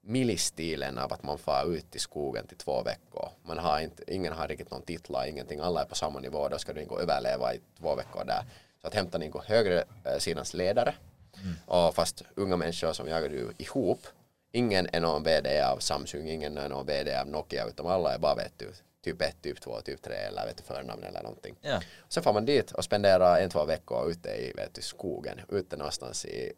milistilen av att man far ut i skogen till två veckor. Man har inte, ingen har riktigt någon titlar, ingenting, alla är på samma nivå, då ska du niinku överleva i två veckor där. Så att hämta niinku högre eh, sidans ledare mm. och fast unga människor som jagar du ihop, ingen är någon VD av Samsung, ingen är någon VD av Nokia, utan alla är bara vet du, typ 1, typ 2, typ 3 eller vet du, förnamn eller någonting. Ja. Sen får man dit och spenderar en, två veckor ute i vet du, skogen, ute någonstans i,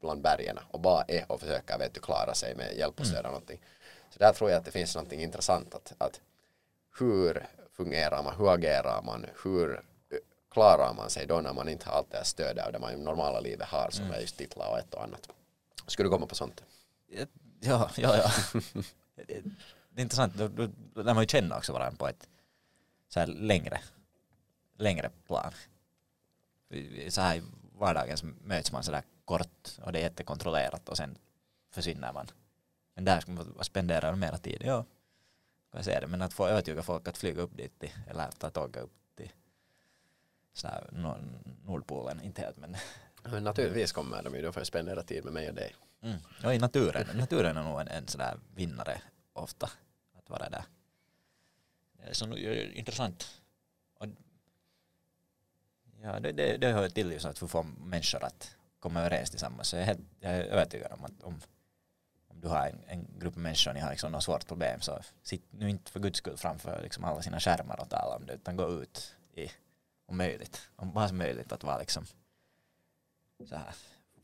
bland bergen och bara är och försöker vet du, klara sig med hjälp och stöd mm. någonting. Så där tror jag att det finns någonting intressant att, att hur fungerar man, hur agerar man, hur klarar man sig då när man inte har allt det här stödet och det man i normala livet har som mm. är just titlar och ett och annat. Skulle du komma på sånt? Ja, ja, ja. det är intressant, då, då lär man ju känna också varandra på ett så här längre, längre plan. Så här i vardagen så möts man sådär kort och det är jättekontrollerat och sen försvinner man. Men där ska man spendera mera tid, ja. Jag säga det, men att få övertyga folk att flyga upp dit till, eller ta tåget upp till sådär, Nordpolen, inte helt men. men naturligtvis kommer de ju, då får jag spendera tid med mig och dig. Mm. Ja, i naturen, naturen är nog en, en sådär vinnare ofta att vara där. Det är så intressant. Och ja, det, det, det hör till just att få människor att komma överens tillsammans. Så jag är, helt, jag är övertygad om att om, om du har en, en grupp människor och ni har liksom något svårt problem så sitt nu inte för guds skull framför liksom alla sina skärmar och tala om det utan gå ut i, om möjligt, om bara som möjligt att vara liksom så här,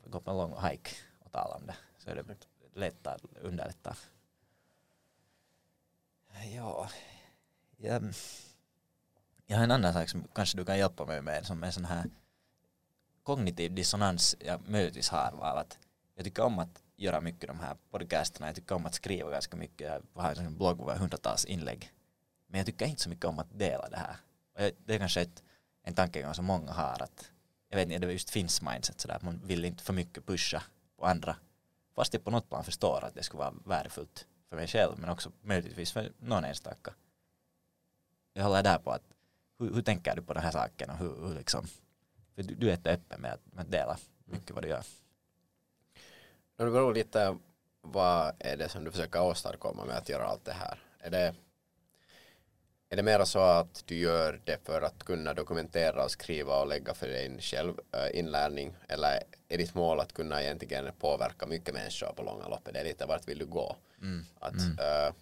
gå på en lång hike och tala om det så är det lätt att underlätta Ja, jag, jag har en annan sak som kanske du kan hjälpa mig med som är sån här kognitiv dissonans jag möjligtvis har av att jag tycker om att göra mycket de här podcasterna, jag tycker om att skriva ganska mycket, jag har en blogg med hundratals inlägg. Men jag tycker inte så mycket om att dela det här. Och det är kanske ett, en tankegång som många har att jag vet inte, det just finns mindset sådär man vill inte för mycket pusha på andra. Fast jag på något plan förstår att det skulle vara värdefullt för mig själv men också möjligtvis för någon enstaka. Jag håller där på att hur, hur tänker du på den här saken och hur, hur liksom, för du, du är öppen med att, med att dela mycket vad du gör. Det beror lite vad är det som du försöker åstadkomma med att göra allt det här? Är det, är det mer så att du gör det för att kunna dokumentera och skriva och lägga för din själv eh, inlärning eller är ditt mål att kunna egentligen påverka mycket människor på långa loppet? Det är lite vart vill du gå? Mm. Att. Äh,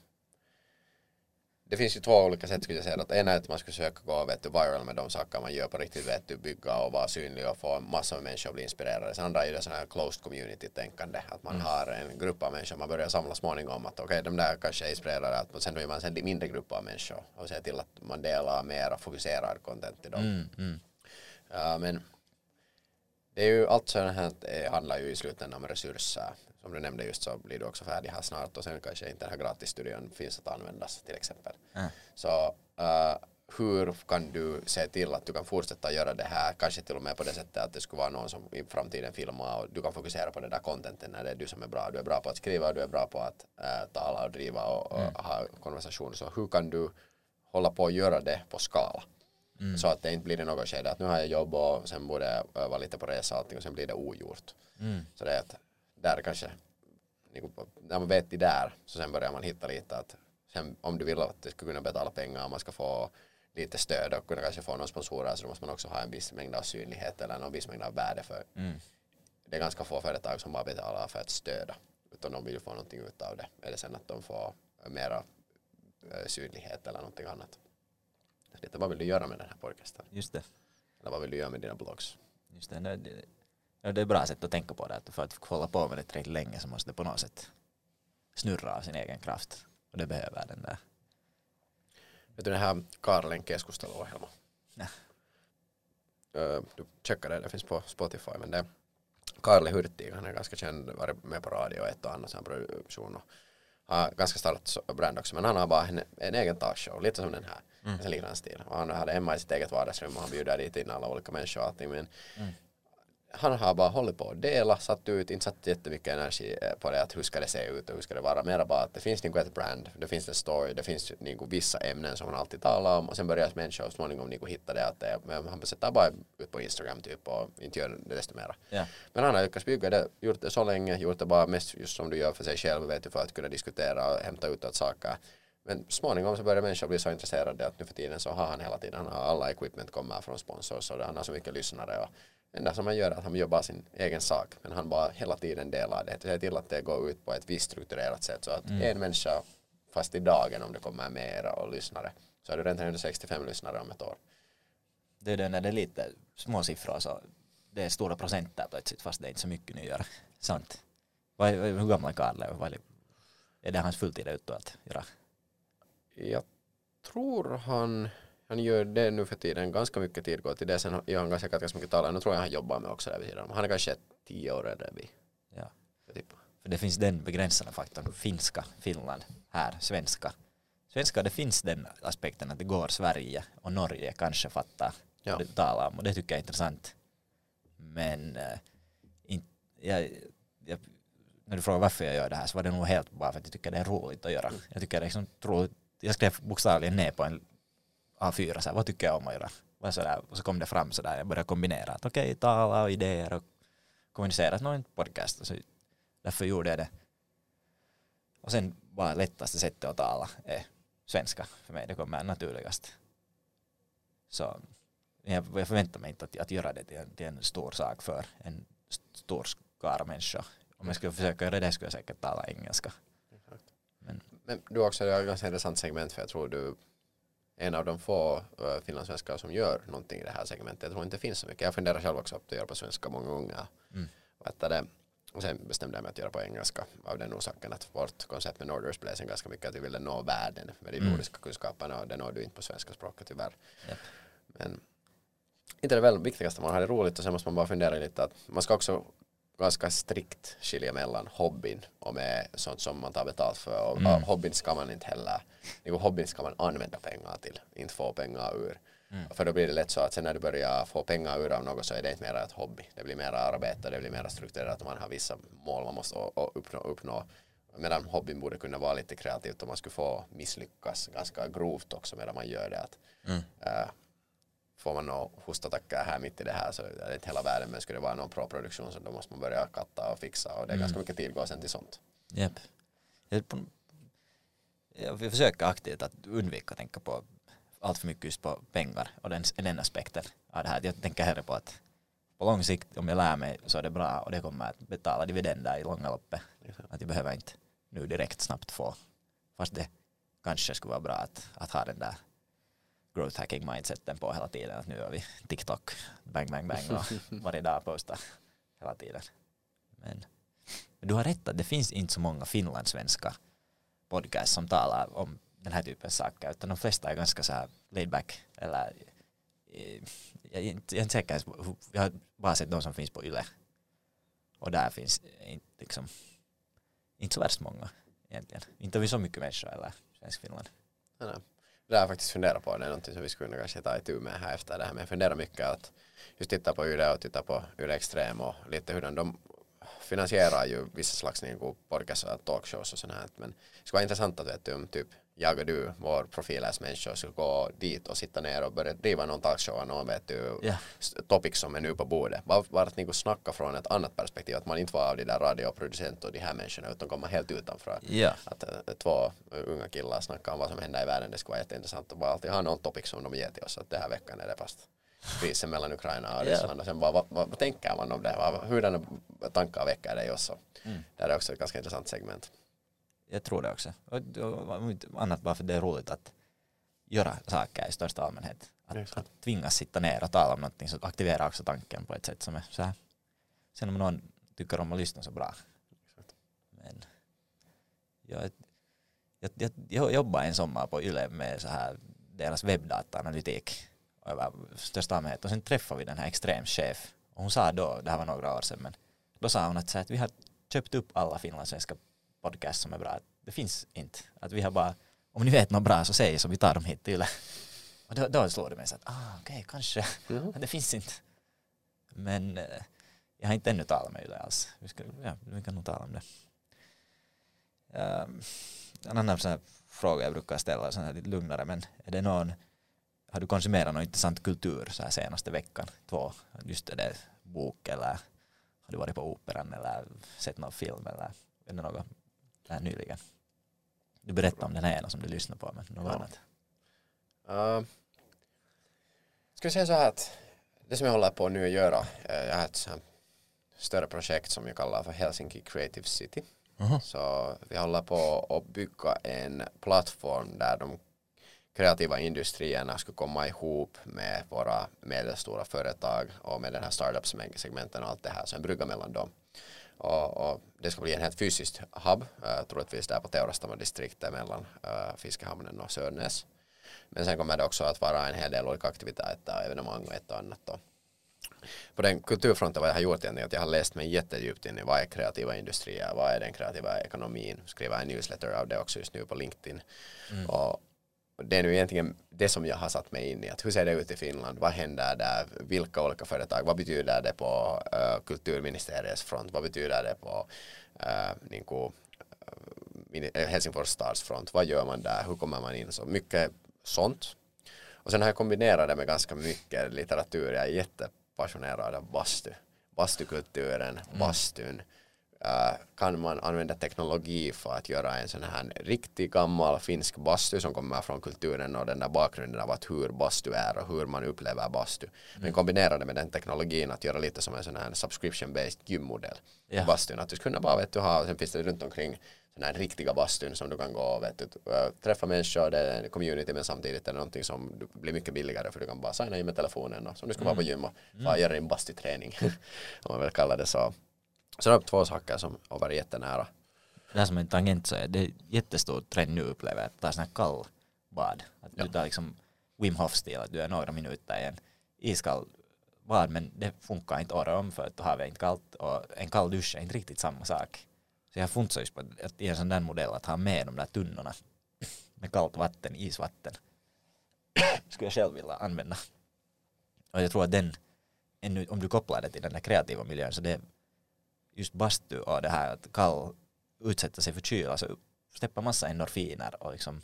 det, finns ju två olika sätt skulle jag säga. Att ena är att man ska försöka gå vet du, viral med de saker man gör på riktigt, vet du, bygga och vara synlig och få massor av människor att bli inspirerade. Sen andra är det sån här closed community-tänkande, att man mm. har en grupp av människor, man börjar samla småningom att okej, okay, de där kanske är inspirerade, att sen blir man en mindre grupp av människor och ser till att man delar mer och fokuserar content till dem. Mm, mm. Uh, men det är ju allt sådant här handlar ju i slutändan om resurser. Som du nämnde just så blir du också färdig här snart och sen kanske inte den här gratisstudion finns att användas till exempel. Mm. Så uh, hur kan du se till att du kan fortsätta göra det här, kanske till och med på det sättet att det skulle vara någon som i framtiden filmar och du kan fokusera på det där contenten när det är du som är bra. Du är bra på att skriva, du är bra på att äh, tala och driva och, och mm. ha konversation. Så hur kan du hålla på att göra det på skala? Mm. Så att det inte blir det något skede att nu har jag jobb och sen borde jag öva lite på resa och allting och sen blir det ogjort. Mm. Så det är att där kanske, när man vet det där så sen börjar man hitta lite att sen om du vill att det ska kunna betala pengar och man ska få lite stöd och kunna kanske få några sponsorer så då måste man också ha en viss mängd av synlighet eller någon viss mängd av värde för mm. det är ganska få företag som bara betalar för att stödja utan de vill få någonting av det. Det sen att de får mera eh, synlighet eller någonting annat. Lite, vad vill du göra med den här podcasten? Just det. Eller vad vill du göra med dina blogs? Just det. Det, är bra sätt att tänka på det. Att för att hålla på med det tillräckligt länge så måste det på något sätt snurra av sin egen kraft. Och det behöver den där. Vet du den här Karlen keskusteluohjelma? Nej. Du checkar det, det finns på Spotify. Men det Karli Hurtig, han är ganska känd, varit med på radio och ett och annat produktion och har ganska starkt brand också. Men han har bara en, en egen talkshow, lite som den här. Mm. En liknande stil. Och han hade Emma i sitt eget vardagsrum och han bjuder dit in alla olika människor och allting. Men mm han har bara hållit på att dela, satt ut, inte satt jättemycket energi eh, på det att hur ska det se ut och hur ska det vara. Mera bara att det finns liksom ett brand, det finns en story, det finns liksom vissa ämnen som man alltid talar om och sen börjar människor småningom liksom hitta det att det, men han sätter bara ut på Instagram typ och inte gör det desto mera. Yeah. Men han har lyckats bygga det, gjort det så länge, gjort det bara mest just som du gör för sig själv vet du, för att kunna diskutera och hämta ut saker. Men småningom så börjar människor bli så intresserade att nu för tiden så har han hela tiden, han har alla equipment kommer från sponsors och han har så mycket lyssnare och enda som han gör är att han bara sin egen sak men han bara hela tiden delar det. Ser till att det går ut på ett visst strukturerat sätt så att mm. en människa fast i dagen om det kommer mera och lyssnare så är du redan 165 lyssnare om ett år. Det är det när det är lite små siffror så det är stora procent där plötsligt fast det är inte så mycket nyare. Sant. hur gammal är Karl? Är det hans fulltida ute att göra? Jag tror han han gör det nu för tiden, ganska mycket tid går till det. Sen gör han ganska, ganska mycket talare. Nu tror jag han jobbar med också där vid sidan Han är kanske tio år äldre vi. Ja. Typ. För det finns den begränsande faktorn, finska, Finland, här, svenska. Svenska, det finns den aspekten att det går Sverige och Norge kanske fattar ja. vad det talar om och det tycker jag är intressant. Men äh, in, jag, jag, när du frågar varför jag gör det här så var det nog helt bara för att jag tycker det är roligt att göra. Jag tycker det är liksom roligt. Jag skrev bokstavligen ner på en A4, så här, vad tycker jag om att göra? Och så, där, och så kom det fram så där, jag började kombinera, att okej, okay, tala och idéer och kommunicera, någon podcast, så därför gjorde jag det. Och sen bara lättaste sättet att tala är svenska för mig, det kommer naturligast. Så jag, förväntar mig inte att, att göra det till en, till en stor sak för en stor skara människor. Om jag skulle försöka göra det skulle jag säkert tala engelska. Men, Men du också, det är ett ganska intressant segment för jag tror du en av de få uh, finlandssvenskar som gör någonting i det här segmentet. Jag tror inte det finns så mycket. Jag funderar själv också på att göra på svenska många gånger. Mm. Det, och sen bestämde jag mig att göra på engelska av den orsaken att vårt koncept med Norders blev sen ganska mycket att vi ville nå världen med de mm. nordiska kunskaperna och det når du inte på svenska språket tyvärr. Yep. Men inte det väl viktigaste, man har det roligt och sen måste man bara fundera lite att man ska också ganska strikt skilja mellan hobbyn och med sånt som man tar betalt för. Och mm. hobbyn ska man inte heller, liksom hobbyn ska man använda pengar till, inte få pengar ur. Mm. För då blir det lätt så att sen när du börjar få pengar ur av något så är det inte mer ett hobby. Det blir mer arbete, det blir mer strukturerat och man har vissa mål man måste uppnå. uppnå. Medan hobbyn borde kunna vara lite kreativt och man skulle få misslyckas ganska grovt också medan man gör det. Att, mm. äh, får man några hostattacker här mitt i det här så är det inte hela världen men skulle det vara någon pro-produktion så då måste man börja katta och fixa och det är mm. ganska mycket tid går sen till sånt. Yep. Jag försöker aktivt att undvika att tänka på allt för mycket just på pengar och den, den aspekten av det här. Jag tänker hellre på att på lång sikt om jag lär mig så är det bra och det kommer att betala dividender i långa loppet. Att jag behöver inte nu direkt snabbt få fast det kanske skulle vara bra att, att ha den där growth hacking mindseten på hela tiden. Att nu gör vi TikTok, bang, bang, bang och varje dag posta hela tiden. Men, du har rätt att det finns inte så många finlandssvenska podcasts som talar om den här typen av saker utan de flesta är ganska så här laid back eller jag är inte, jag är inte säker, jag har bara sett de som finns på YLE och där finns inte, liksom, inte så värst många egentligen. Inte har vi så mycket människor eller svensk Finland. Ja. Det har jag faktiskt funderat på. Det är någonting som vi skulle kunna kanske ta itu med här efter det här. Men jag funderar mycket att just titta på YLE och titta på YLE Extrem och lite hur de finansierar ju vissa slags niin podcast och talkshows och sånt här. Men det skulle vara intressant att veta om typ jag och du, vår profilläsmänniska, skulle gå dit och sitta ner och börja driva någon talkshow, någon vet du, yeah. topic som är nu på bordet. Bara, bara att ni snacka från ett annat perspektiv, att man inte var av de där radioproducenter och de här människorna utan komma helt utanför. Yeah. Att äh, två unga killar snackar om vad som händer i världen, det skulle vara jätteintressant och bara alltid ha någon topic som de ger till oss, att den här veckan är det fast krisen mellan Ukraina och Ryssland yeah. och sen bara vad, vad, tänker man om det, hurdana tankar väcker det i oss? Mm. Det är också ett ganska intressant segment jag tror det också. Och, annat bara för det är roligt att göra saker i största allmänhet. Att, att tvingas sitta ner och tala om någonting så aktiverar också tanken på ett sätt som är så här. Sen om någon tycker om att lyssna så bra. Men jag, jag, jag, jag jobbade en sommar på YLE med så här deras webbdataanalytik över största allmänhet och sen träffade vi den här extremchef och hon sa då, det här var några år sedan men då sa hon att, så att vi har köpt upp alla finlandssvenska podcast som är bra. Det finns inte. Att vi har bara, om ni vet något bra så säg så vi tar dem hit till. Och då, då slår det mig så att, ah, okej, okay, kanske. Mm. det finns inte. Men eh, jag har inte ännu talat med Yle alls. Vi, ska, ja, vi kan nog tala om det. Um, en annan sån här fråga jag brukar ställa, sån här lite lugnare, men är det någon, har du konsumerat någon intressant kultur så här senaste veckan? Två, just det, bok eller har du varit på operan eller sett någon film eller är det något här nyligen. Du berättade om den här ena som du lyssnade på, men något ja. annat? Uh, ska vi säga så här att det som jag håller på nu att göra, uh, jag har ett större projekt som jag kallar för Helsinki Creative City. Uh -huh. Så vi håller på att bygga en plattform där de kreativa industrierna skulle komma ihop med våra medelstora företag och med den här startup-segmenten och allt det här, så en brygga mellan dem. Och, och, det ska bli en helt fysiskt hub, uh, troligtvis där på Teurastamo-distriktet mellan uh, Fiskehamnen och Sörnäs. Men sen kommer det också att vara en hel del olika aktiviteter, evenemang och ett och annat. Då. På den kulturfronten vad jag har gjort är att jag har läst mig jättedjupt in i vad är kreativa industrier, vad är den kreativa ekonomin, skriver en newsletter av det också just nu på LinkedIn. Mm. Och, det är nu egentligen det som jag har satt mig in i. Att hur ser det ut i Finland? Vad händer där? Vilka olika företag? Vad betyder det på uh, kulturministeriets front? Vad betyder det på uh, niin kuin, uh, Helsingfors stads front? Vad gör man där? Hur kommer man in? Så mycket sånt. Och sen har jag kombinerat det med ganska mycket litteratur. Jag är jättepassionerad av bastu. Bastukulturen, mm. bastun Äh, kan man använda teknologi för att göra en sån här riktig gammal finsk bastu som kommer från kulturen och den där bakgrunden av att hur bastu är och hur man upplever bastu. Men mm. kombinera det med den teknologin att göra lite som en sån här subscription-based gymmodell ja. bastun. Att du skulle bara vet du ha, sen finns det runt omkring sån här riktiga bastun som du kan gå och vet du, äh, träffa människor, det är en community men samtidigt är det någonting som blir mycket billigare för du kan bara signa in med telefonen och som du ska mm. vara på gym och mm. göra din bastuträning om man vill kalla det så. Så det är två saker som har varit jättenära. Det här som en tangent så är det jättestor trend nu upplever jag, att ta sån här kallbad. Att ja. du tar liksom Wim Hof-stil, att du är några minuter i en iskall bad men det funkar inte året om för att havet är inte kallt och en kall dusch är inte riktigt samma sak. Så jag funderar just på att i en sån där modell att ha med de där tunnorna med kallt vatten, isvatten skulle jag själv vilja använda. Och jag tror att den, om du kopplar det till den där kreativa miljön så det just bastu och det här att kall utsätta sig för kyla så släpper massa endorfiner och liksom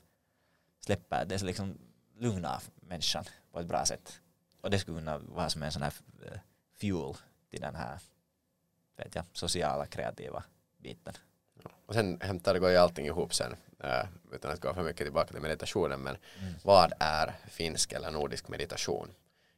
släpper, det liksom lugnar människan på ett bra sätt. Och det skulle kunna vara som en sån här eh, fuel till den här vet jag, sociala kreativa biten. Och sen hämtar det går ju allting ihop sen äh, utan att gå för mycket tillbaka till meditationen men mm. vad är finsk eller nordisk meditation?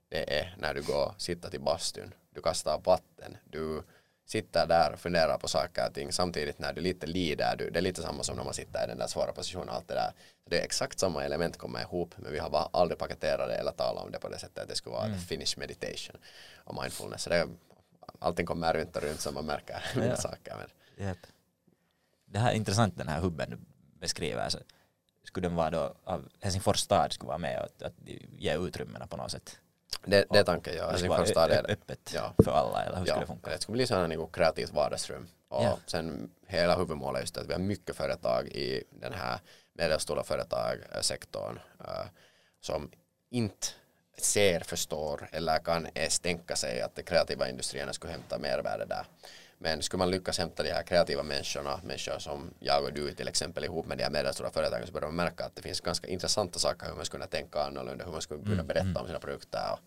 Det är när du går sitta till bastun, du kastar vatten, du sitter där och funderar på saker och ting samtidigt när du lite lider, du, det är lite samma som när man sitter i den där svåra positionen allt det där. Det är exakt samma element kommer ihop men vi har bara aldrig paketerat det eller talat om det på det sättet att det skulle vara mm. finish meditation och mindfulness. Så det, allting kommer runt och runt som man märker mina ja. saker. Men. Yep. Det här är intressant den här hubben du beskriver. Alltså, skulle den vara då av Helsingfors stad skulle vara med och att ge utrymmena på något sätt? Det, det är tanken, ja. Helsingfors stad är öppet ja. för alla eller hur ja. skulle det funka? Det skulle bli sådana liksom kreativt vardagsrum. Och ja. sen hela huvudmålet är just att vi har mycket företag i den här medelstora företagsektorn uh, som inte ser, förstår eller kan ens tänka sig att de kreativa industrierna skulle hämta mervärde där. Men skulle man lyckas hämta de här kreativa människorna, människor som jag och du till exempel ihop med de här medelstora företagen så börjar man märka att det finns ganska intressanta saker hur man skulle kunna tänka annorlunda, hur man skulle kunna mm, berätta mm. om sina produkter. Och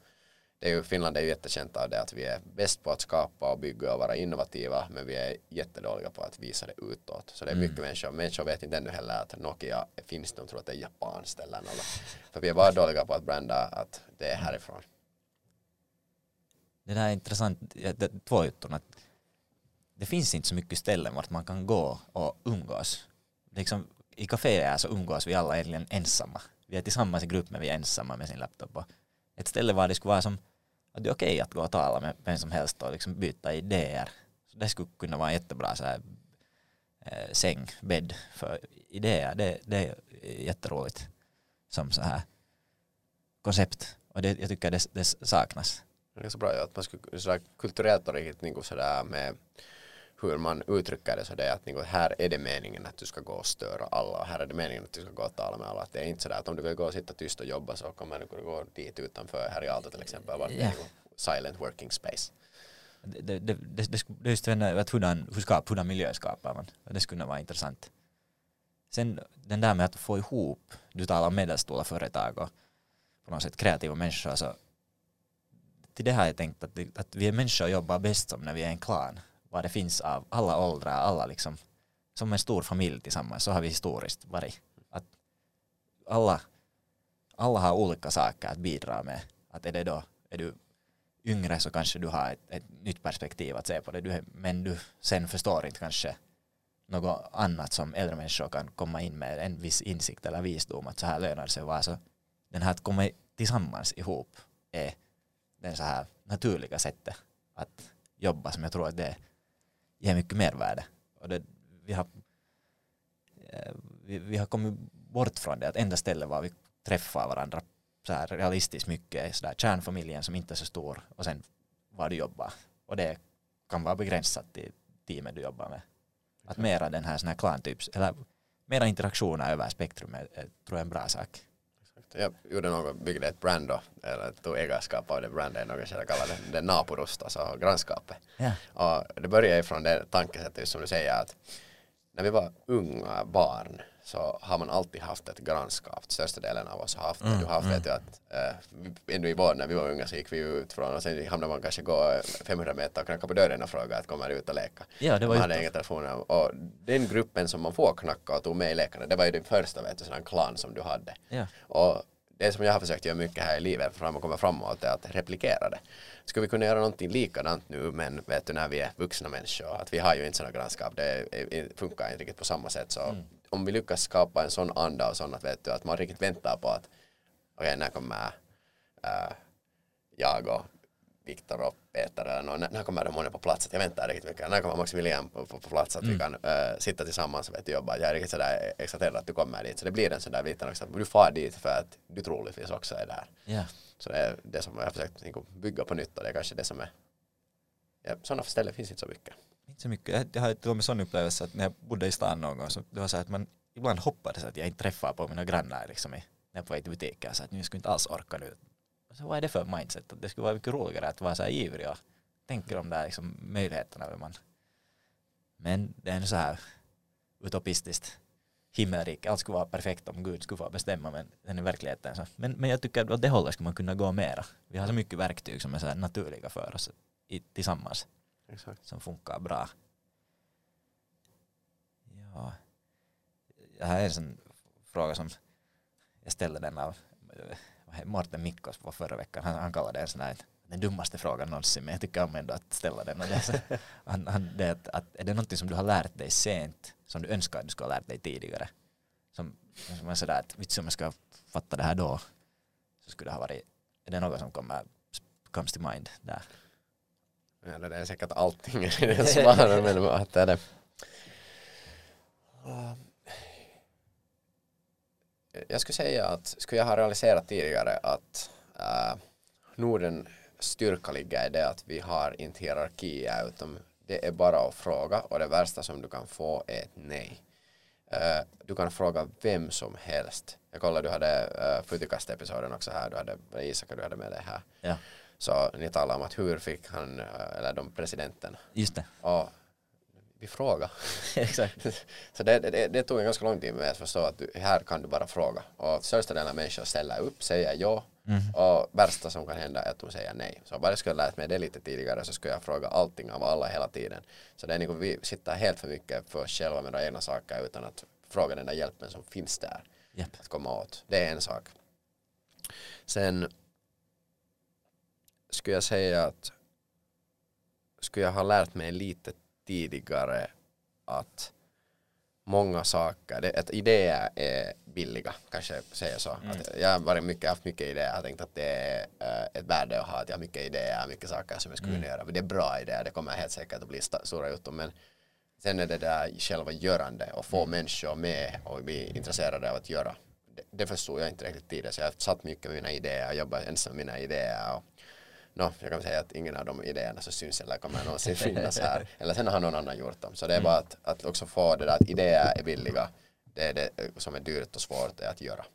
det är ju, Finland är ju jättekänt av det att vi är bäst på att skapa och bygga och vara innovativa men vi är jättedåliga på att visa det utåt. Så det är mm. mycket mm. människor, människor vet inte ännu heller att Nokia finns, de tror att det är japanskt eller något. För vi är bara dåliga på att branda att det är härifrån. Det där är intressant, två juttor det finns inte så mycket ställen vart man kan gå och umgås. Liksom, I kaféer så umgås vi alla egentligen ensamma. Vi är tillsammans i grupp men vi är ensamma med sin laptop. Ett ställe var det skulle vara som att det är okej att gå och tala med vem som helst och liksom byta idéer. Så det skulle kunna vara en jättebra så här, eh, säng, bädd för idéer. Det, det är jätteroligt som så här koncept. Och det, jag tycker det, det saknas. Det är så bra att man skulle sådär kulturellt och riktigt liksom niin sådär med hur man uttrycker det så det är att liksom, här är det meningen att du ska gå och störa alla och här är det meningen att du ska gå och tala med alla. Att det är inte sådär att om du vill gå och sitta tyst och jobba så kommer du gå dit utanför här i Aalto till exempel. Vart yeah. silent working space. Det, det, det, det, det är just att hurdan, hur, skap, hurdan miljö skapar man. Det skulle vara intressant. Sen den där med att få ihop, du talar om medelstora företag och på något sätt kreativa människor. Så till det har jag tänkt att, att vi är människor och jobbar bäst som när vi är en klan vad det finns av alla åldrar, alla liksom, som en stor familj tillsammans, så har vi historiskt varit. Att alla, alla har olika saker att bidra med. Att är det då, är du yngre så kanske du har ett, ett nytt perspektiv att se på det, du, men du sen förstår inte kanske något annat som äldre människor kan komma in med, en viss insikt eller visdom att så här lönar det sig att vara. Så den här att komma tillsammans ihop är det så här naturliga sättet att jobba som jag tror att det är ger mycket mervärde. Och det, vi, har, eh, vi, vi, har kommit bort från det, att enda stället var vi träffar varandra så här realistiskt mycket, så där kärnfamiljen som inte är så stor och sen var du jobbar. Och det kan vara begränsat till teamet du jobbar med. Att mera den här, sån här klantyps, eller mera interaktioner över spektrumet tror jag är en bra sak. Jag gjorde något, byggde ett brand då, eller tog ägarskap av det brandet, något jag kallar det, det Napurust, alltså grannskapet. Ja. Och det började ifrån det tankesättet som du säger att när vi var unga barn så har man alltid haft ett grannskap. Största delen av oss har haft det. Mm, du har haft mm. vet du, att äh, ändå i vår när vi var unga så gick vi ut från och sen hamnade man kanske gå 500 meter och knacka på dörren och fråga att kommer ut och leka. Ja, det var man hade inga telefoner. Och den gruppen som man får knacka och tog med i lekarna det var ju din första vet du, sån klan som du hade. Ja. Och det som jag har försökt göra mycket här i livet för att komma framåt är att replikera det. Ska vi kunna göra någonting likadant nu men vet du när vi är vuxna människor att vi har ju inte sådana grannskap det funkar inte riktigt på samma sätt så mm. Om vi lyckas skapa en sån anda och sån att vet du att man riktigt väntar på att okej okay, när kommer äh, jag och Viktor och Peter eller någon, när kommer de månne på plats? Att jag väntar riktigt mycket. När kommer Maximilian på, på, på plats? Att mm. vi kan äh, sitta tillsammans och vet, jobba. Jag är riktigt sådär exalterad att du kommer dit. Så det blir en sån där liten också du far dit för att du troligtvis också är där. Yeah. Så det är det som jag har försökt bygga på nytt och det är kanske det som är ja, sådana ställen finns inte så mycket. Inte så mycket. Jag har till och med sån upplevelse att när jag bodde i stan någon gång så det var så att man ibland hoppades att jag inte träffar på mina grannar liksom i, när jag var i butiken så att nu skulle inte alls orka nu så vad är det för mindset? Det skulle vara mycket roligare att vara så här ivrig och tänka de där liksom möjligheterna. Man. Men det är en så här utopistiskt himmelrike. Allt skulle vara perfekt om Gud skulle få bestämma men den är verkligheten så. Men, men jag tycker att åt det hållet skulle man kunna gå mera. Vi har så mycket verktyg som är så naturliga för oss i, tillsammans. Exakt. Som funkar bra. Ja. Det här är en sån fråga som jag ställde den av Mårten Mikkos på förra veckan, han, han kallade det en sån här den dummaste frågan någonsin men jag tycker om ändå att ställa den. Och det är, så, han, han, det att, att, är det någonting som du har lärt dig sent som du önskar att du skulle ha lärt dig tidigare? Som, som är sådär att vits om jag ska fatta det här då så skulle det ha varit, är det något som kommer comes to mind där? Ja, det är säkert allting i det svaret men att det är det. Jag skulle säga att skulle jag ha realiserat tidigare att äh, Norden styrka ligger i det att vi har inte hierarkier utan det är bara att fråga och det värsta som du kan få är ett nej. Uh, du kan fråga vem som helst. Jag kollade, du hade uh, Futikast-episoden också här, du hade Isak du hade med det här. Ja. Så ni talade om att hur fick han, uh, eller de presidenten. Just det. Och vi frågar. Exakt. Så det, det, det tog en ganska lång tid med att förstå att du, här kan du bara fråga. Och största delen av människor ställer upp, säger ja. Mm. Och värsta som kan hända är att de säger nej. Så bara jag skulle lärt mig det lite tidigare så skulle jag fråga allting av alla hela tiden. Så det är liksom, vi sitter helt för mycket för oss själva med våra egna saker utan att fråga den där hjälpen som finns där. Japp. Att komma åt. Det är en sak. Sen skulle jag säga att skulle jag ha lärt mig lite tidigare att många saker, det, att idéer är billiga, kanske säger så. Mm. Jag har varit mycket, haft mycket idéer, jag har tänkt att det är uh, ett värde att ha, att jag har mycket idéer, mycket saker som jag skulle Mm. kunna göra. För det är bra idéer, det kommer helt säkert att bli stora jutton, men sen är det där själva görande och få människor med och bli intresserade av att göra. Det, det förstod jag inte riktigt tidigare, så jag har satt mycket med mina idéer och jobbat ensam med mina idéer. Och, no, jag kan säga att ingen av de idéerna så syns eller kommer någonsin finnas här. Eller sen har någon annan gjort dem. Så det är bara att, att också få det där att idéer är billiga. Det är det som är dyrt och svårt är att göra.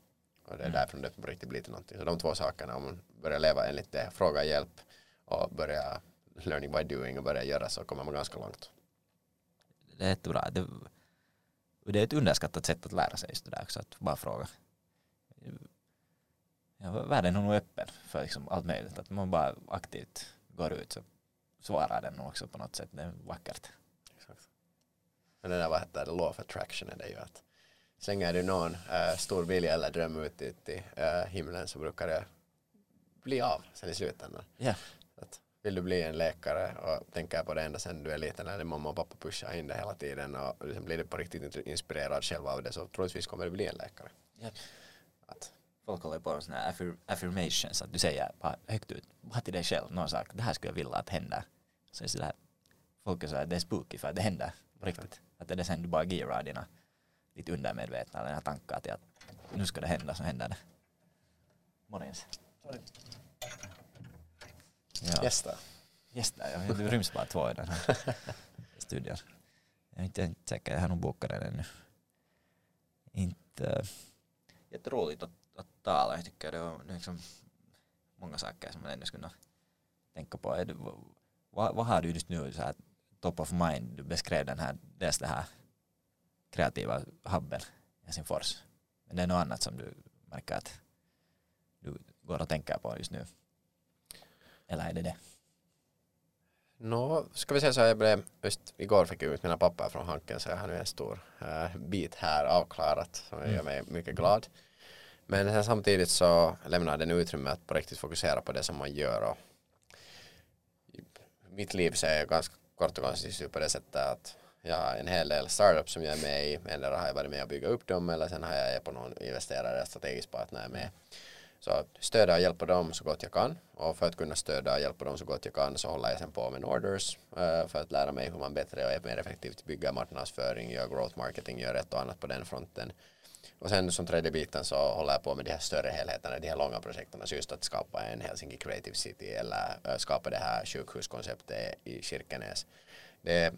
Och det är därför det på riktigt blir till någonting. Så de två sakerna, om man börjar leva enligt det, fråga hjälp och börja learning by doing och börja göra så kommer man ganska långt. Det är jättebra. Det, det är ett underskattat sätt att lära sig just det där också, att bara fråga. Ja, världen är nog öppen för liksom allt möjligt. Att man bara aktivt går ut så svarar den också på något sätt. Det är vackert. Exakt. Men det där vad heter det, law of attraction är det ju att slänger du någon äh, stor vilja eller dröm ut i äh, himlen så brukar det bli av sen i slutändan. Ja. Att vill du bli en läkare och tänker på det ända sen du är liten när din mamma och pappa pushar in det hela tiden och liksom blir du på riktigt inspirerad själv av det så troligtvis kommer du bli en läkare. Japp. Folk håller på med här affir- affirmations, att du säger bara högt ut, bara till dig själv, någon sak, det här skulle jag vilja att hända. Så är det sådär, folk är sådär, det är spooky för att det händer på riktigt. Att det är sen du bara gearar dina, ditt undermedvetna, eller dina tankar till att nu ska det hända, så händer det. Morgens. Ja. gäster. Gäster, ja. Det ryms bara två i den här studion. Jag är inte säker, jag har nog bokat den ännu. Inte jätteroligt att, att tala. Jag tycker det var liksom många saker som man ännu skulle tänka på. Är vad, vad har du just nu så här, top of mind? Du beskrev den här, dels det här kreativa hubben i Helsingfors. Men det är något annat som du märker att du går och tänker på just nu? Eller är det det? Nå, ska vi säga så här, jag blev, just igår fick jag ut mina papper från Hanken så jag har nu en stor äh, bit här avklarat som Mm. gör mig mycket glad. Men sen samtidigt så lämnar den utrymme att på riktigt fokusera på det som man gör och mitt liv ser ganska kort och koncist ut på det sättet att jag har en hel del startups som jag är med i. Endera har jag varit med och bygga upp dem eller sen har jag är på någon investerare strategisk partner med. Så stödja och hjälpa dem så gott jag kan och för att kunna stödja och hjälpa dem så gott jag kan så håller jag sen på med orders eh, för att lära mig hur man bättre och mer effektivt bygger marknadsföring, gör growth marketing, gör ett och annat på den fronten. Och sen som tredje biten så håller jag på med de här större helheterna, de här långa projekten, så just att skapa en Helsinki Creative City eller äh, skapa det här sjukhuskonceptet i Kirkenes. Det är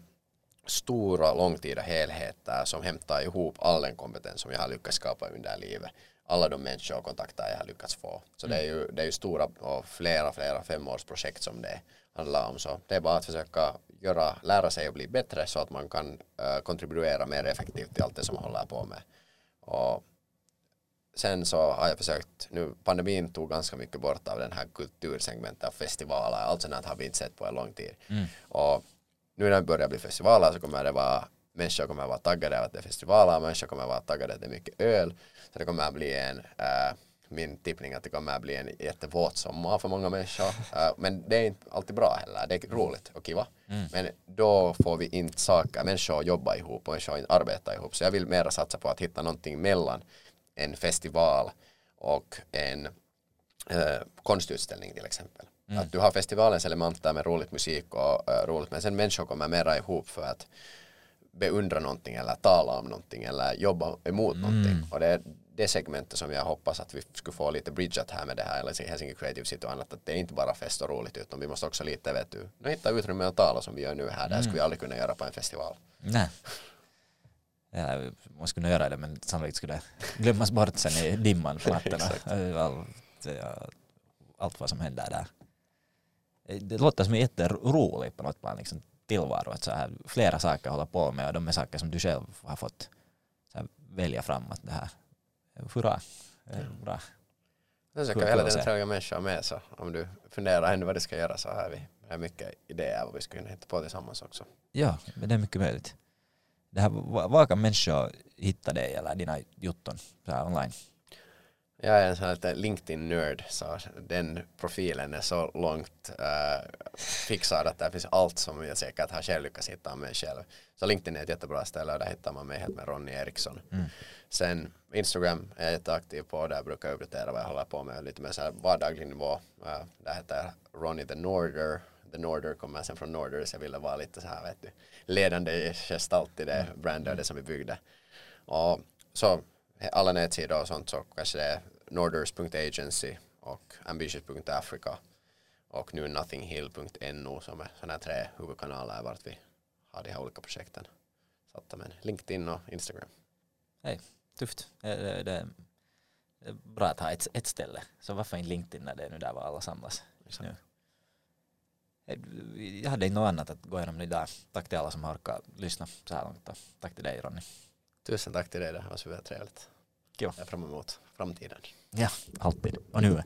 stora långtida helheter som hämtar ihop all den kompetens som jag har lyckats skapa under livet. Alla de människor och kontakter jag har lyckats få. Så det, är ju, det är ju stora och flera, flera femårsprojekt som det handlar om. Så det är bara att försöka göra, lära sig att bli bättre så att man kan uh, kontribuera mer effektivt till allt det som man håller på med. Och sen så har jag försökt, nu pandemin tog ganska mycket bort av den här kultursegmentet, festivaler, allt sånt har vi inte sett på en lång tid. Mm. Och nu när det börjar bli festivaler så kommer det vara, människor kommer vara taggade av att det är festivaler, människor kommer vara taggade att det är mycket öl, så det kommer att bli en äh, min tippning att det kommer bli en jättevåt sommar för många människor. Uh, men det är inte alltid bra heller. Det är roligt och kiva. Mm. Men då får vi inte saker, människor jobba ihop och människor arbeta ihop. Så jag vill mera satsa på att hitta någonting mellan en festival och en uh, konstutställning till exempel. Mm. Att du har festivalens elementer med roligt musik och uh, roligt men sen människor kommer mera ihop för att beundra någonting eller tala om någonting eller jobba emot mm. någonting. Och det är det segmentet som jag hoppas att vi skulle få lite bridget här med det här, eller Helsinki Creative City och annat, att det är inte bara fest och roligt utan vi måste också lite, vet du, nu hitta utrymme att tala som vi gör nu här, det mm. skulle vi aldrig kunna göra på en festival. Nej. Ja, man skulle göra det men sannolikt skulle det glömmas bort sen i dimman på nätterna. allt, allt vad som händer där. Det låter som jätteroligt på något plan, liksom tillvaro, att så här, flera saker hålla på med och de är saker som du själv har fått här, välja fram att det här hurra, bra. Sen ska hela tiden tröga människor med så om du funderar ännu vad du ska göra så har vi har mycket idéer vad vi ska kunna hitta på tillsammans också. Ja, men det är mycket möjligt. Det här, var kan människor hitta dig eller dina jutton online? Jag är en sån här LinkedIn-nörd så den profilen är så långt uh, fixad att där finns allt som jag säkert har själv lyckats hitta mig själv. Så LinkedIn är ett jättebra ställe och där hittar man mig helt med Ronny Eriksson. Mm. Sen Instagram är jag jätteaktiv på, där brukar jag uppdatera vad jag håller på med lite mer så här vardaglig nivå. Uh, där heter jag Ronny the Norder. The Norder kommer sen från Norder så jag ville vara lite så här vet du, ledande gestalt i det mm. som vi byggde. Och så alla nätsidor och sånt så kanske det är norders.agency och ambitious.africa och nu nothinghill.no som är sådana tre huvudkanaler vart vi har de här olika projekten satta men LinkedIn och Instagram. Hej, tufft. Det, det, det, är bra att ha ett, ett ställe. Så varför inte LinkedIn när det är nu där var alla samlas nu? Jag hade inte något annat att gå igenom idag. Tack till alla som har orkat lyssna så här långt. Tack till dig Ronny. Tusen tack till dig, det var så trevligt. Kiva. Jag är fram emot framtiden. Ja, alltid. Och nu.